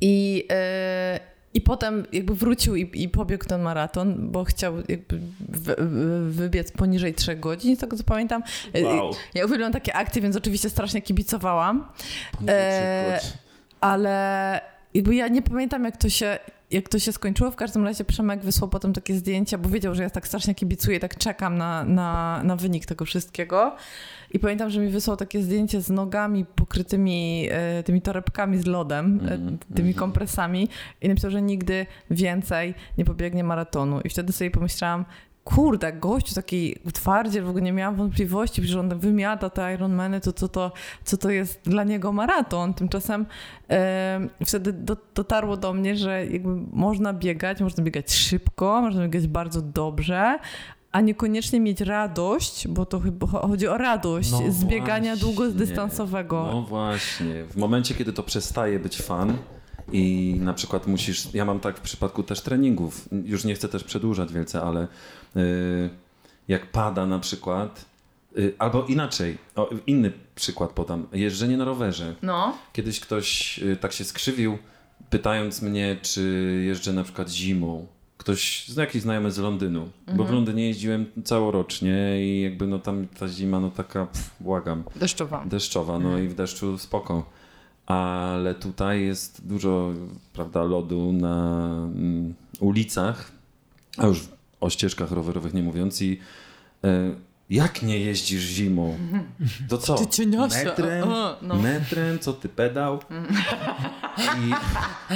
I, y, I potem jakby wrócił i, i pobiegł ten maraton, bo chciał jakby wy, wy- wybiec poniżej 3 godzin, z tego co pamiętam. Y, Wow. Ja uwielbiam takie akcje, więc oczywiście strasznie kibicowałam. E, ale jakby ja nie pamiętam, jak to się, jak to się skończyło. W każdym razie Przemek wysłał potem takie zdjęcia, bo wiedział, że ja tak strasznie kibicuję, tak czekam na, na, na wynik tego wszystkiego. I pamiętam, że mi wysłał takie zdjęcie z nogami pokrytymi e, tymi torebkami z lodem, e, Mhm, tymi mhm. kompresami i napisał, że nigdy więcej nie pobiegnie maratonu. I wtedy sobie pomyślałam, kurde, gościu taki twardziel, w ogóle nie miałam wątpliwości, że on wymiata te Ironmany, to co to, co to jest dla niego maraton. Tymczasem e, wtedy do, dotarło do mnie, że jakby można biegać, można biegać szybko, można biegać bardzo dobrze, a niekoniecznie mieć radość, bo to chyba chodzi o radość No z biegania właśnie. długodystansowego. No właśnie. W momencie, kiedy to przestaje być fan i na przykład musisz, ja mam tak w przypadku też treningów, już nie chcę też przedłużać wielce, ale jak pada na przykład, y, albo inaczej, o, inny przykład podam, jeżdżenie na rowerze. No. Kiedyś ktoś y, tak się skrzywił, pytając mnie, czy jeżdżę na przykład zimą. Ktoś, jakiś znajomy z Londynu, bo w Londynie jeździłem całorocznie i jakby no tam ta zima no taka, pff, błagam, Deszczowa. deszczowa, no i w deszczu spoko. Ale tutaj jest dużo, prawda, lodu na mm, ulicach, a już o ścieżkach rowerowych nie mówiąc i e, jak nie jeździsz zimą? To co? Ty cieniasia. Metrem? Aha, no. Metrem? Co ty pedał? I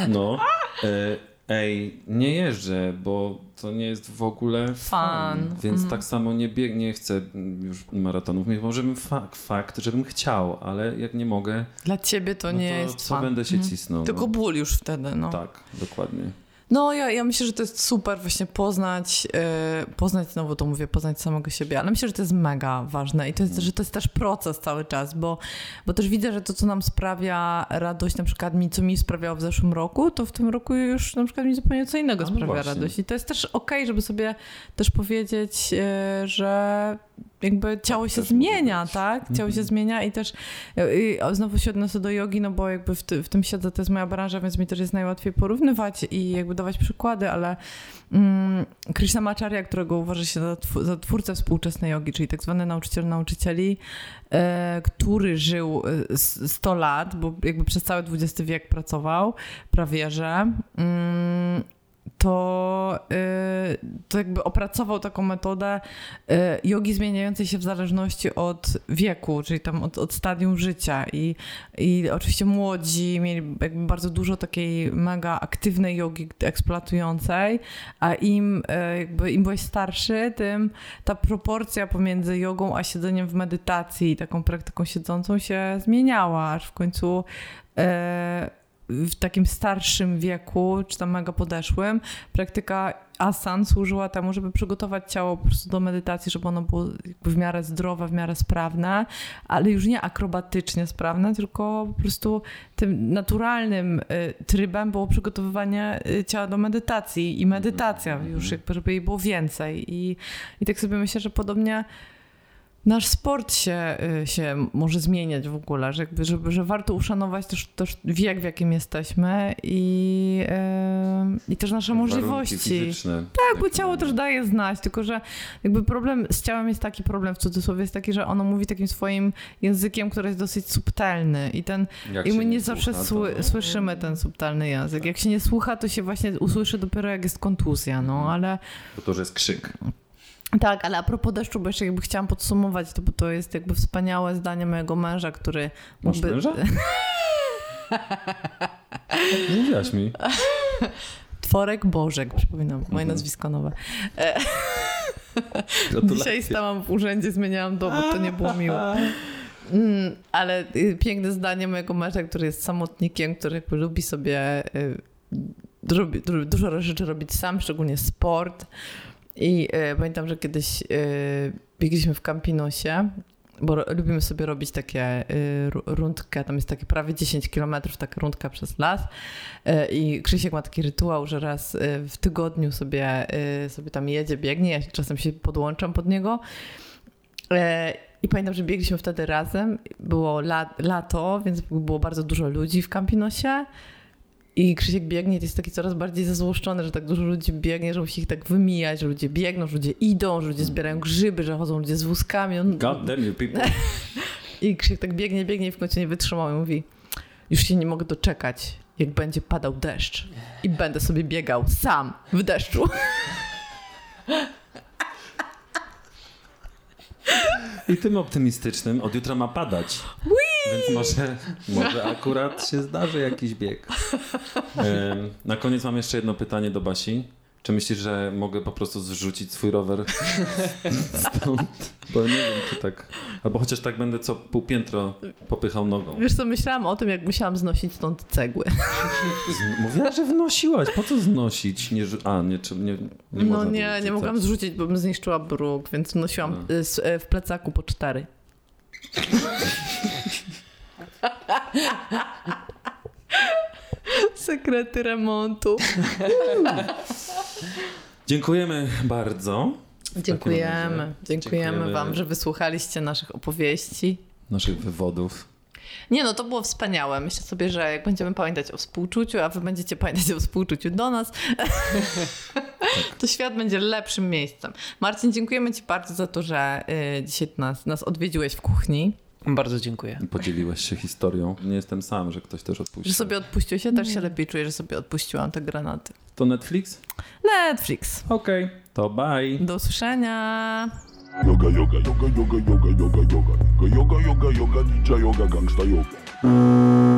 no, e, ej, nie jeżdżę, bo to nie jest w ogóle fan. Więc tak samo nie, bieg, nie chcę już maratonów. Może bym fakt, fakt, żebym chciał, ale jak nie mogę, Dla ciebie to no nie to jest co fan. będę się cisnął? Tylko no. ból już wtedy, no. Tak, dokładnie. No, ja, ja myślę, że to jest super właśnie poznać, e, poznać, znowu to mówię, poznać samego siebie, ale myślę, że to jest mega ważne i to jest, że to jest też proces cały czas, bo, bo też widzę, że to, co nam sprawia radość, na przykład mi, co mi sprawiało w zeszłym roku, to w tym roku już na przykład mi zupełnie co innego no sprawia właśnie. radość i to jest też okej, żeby sobie też powiedzieć, e, że jakby ciało się Tak zmienia, tak? Ciało się Mhm. zmienia i też e, i znowu się odniosę do jogi, no bo jakby w, ty, w tym siedzę, to jest moja branża, więc mi też jest najłatwiej porównywać i jakby dawać przykłady, ale mm, Krishnamacharya, którego uważa się za, tw- za twórcę współczesnej jogi, czyli tak zwany nauczyciel nauczycieli, e, który żył e, s- 100 lat, bo jakby przez cały XX wiek pracował, prawie że, mm, to, y, to jakby opracował taką metodę y, jogi zmieniającej się w zależności od wieku, czyli tam od, od stadium życia. I, I oczywiście młodzi mieli bardzo dużo takiej mega aktywnej jogi eksploatującej, a im, y, jakby im byłeś starszy, tym ta proporcja pomiędzy jogą a siedzeniem w medytacji taką praktyką siedzącą się zmieniała, aż w końcu w takim starszym wieku, czy tam mega podeszłym, praktyka asan służyła temu, żeby przygotować ciało po prostu do medytacji, żeby ono było w miarę zdrowe, w miarę sprawne, ale już nie akrobatycznie sprawne, tylko po prostu tym naturalnym y, trybem było przygotowywanie y, ciała do medytacji i medytacja już jakby, żeby jej było więcej. I, i tak sobie myślę, że podobnie nasz sport się, y, się może zmieniać w ogóle, że, jakby, że, że warto uszanować też, też wiek, w jakim jesteśmy i, yy, i też nasze Warunki możliwości. fizyczne. Tak, bo ciało też daje znać, tylko że jakby problem z ciałem jest taki, problem w cudzysłowie jest taki, że ono mówi takim swoim językiem, który jest dosyć subtelny i ten Jak i my nie zawsze słucha, sły, to- słyszymy ten subtelny język. Jak się nie słucha, to się właśnie usłyszy dopiero jak jest kontuzja, no ale Bo to już jest krzyk. Tak, ale a propos deszczu, bo jeszcze jakby chciałam podsumować, to bo to jest jakby wspaniałe zdanie mojego męża, który Masz mógłby... męża? Mówiłaś mi. Tworek Bożek, przypominam, moje Mhm. nazwisko nowe. Dzisiaj stałam w urzędzie, zmieniałam dowód, to nie było miłe. Mm, ale y, piękne zdanie mojego męża, który jest samotnikiem, który jakby lubi sobie y, robi, dużo rzeczy robić sam, szczególnie sport. I y, pamiętam, że kiedyś y, biegliśmy w Campinosie, bo ro- lubimy sobie robić takie y, ru- rundkę, tam jest takie prawie 10 kilometrów, taka rundka przez las. I Krzysiek ma taki rytuał, że raz w tygodniu sobie, sobie tam jedzie, biegnie, ja czasem się podłączam pod niego. I pamiętam, że biegliśmy wtedy razem. Było la, lato, więc było bardzo dużo ludzi w Campinosie. I Krzysiek biegnie, to jest taki coraz bardziej zezłoszczony, że tak dużo ludzi biegnie, że musi ich tak wymijać, że ludzie biegną, że ludzie idą, że ludzie zbierają grzyby, że chodzą ludzie z wózkami. On, God damn you people. I Krzysiek tak biegnie, biegnie i w końcu nie wytrzymał i mówi już się nie mogę doczekać, jak będzie padał deszcz i będę sobie biegał sam w deszczu. I tym optymistycznym od jutra ma padać. Więc może, może akurat się zdarzy jakiś bieg. Na koniec mam jeszcze jedno pytanie do Basi. Czy myślisz, że mogę po prostu zrzucić swój rower stąd? Bo nie wiem, czy tak. Albo chociaż tak będę co pół piętro popychał nogą. Wiesz co, myślałam o tym, jak musiałam znosić stąd cegły. Mówiła, że wnosiłaś. Po co znosić? Nie, a, nie, czy, nie, nie no nie, nie mogłam zrzucić, bo bym zniszczyła bruk, więc nosiłam A. y, y, w plecaku po cztery. Sekrety remontu. Dziękujemy bardzo. Dziękujemy. Dziękujemy dziękujemy. wam, że wysłuchaliście naszych opowieści. Naszych wywodów. Nie no, to było wspaniałe. Myślę sobie, że jak będziemy pamiętać o współczuciu, a wy będziecie pamiętać o współczuciu do nas, to świat będzie lepszym miejscem. Marcin, dziękujemy ci bardzo za to, że y, dzisiaj nas, nas odwiedziłeś w kuchni. Bardzo dziękuję. Podzieliłeś się historią. Nie jestem sam, że ktoś też odpuścił. Że sobie odpuściłeś. Ja też się lepiej czuję, że sobie odpuściłam te granaty. To Netflix? Netflix. Okej, to bye. Do usłyszenia. Yoga, yoga, yoga, yoga, yoga, yoga, yoga, yoga, yoga, yoga, yoga, ninja yoga, gangsta yoga.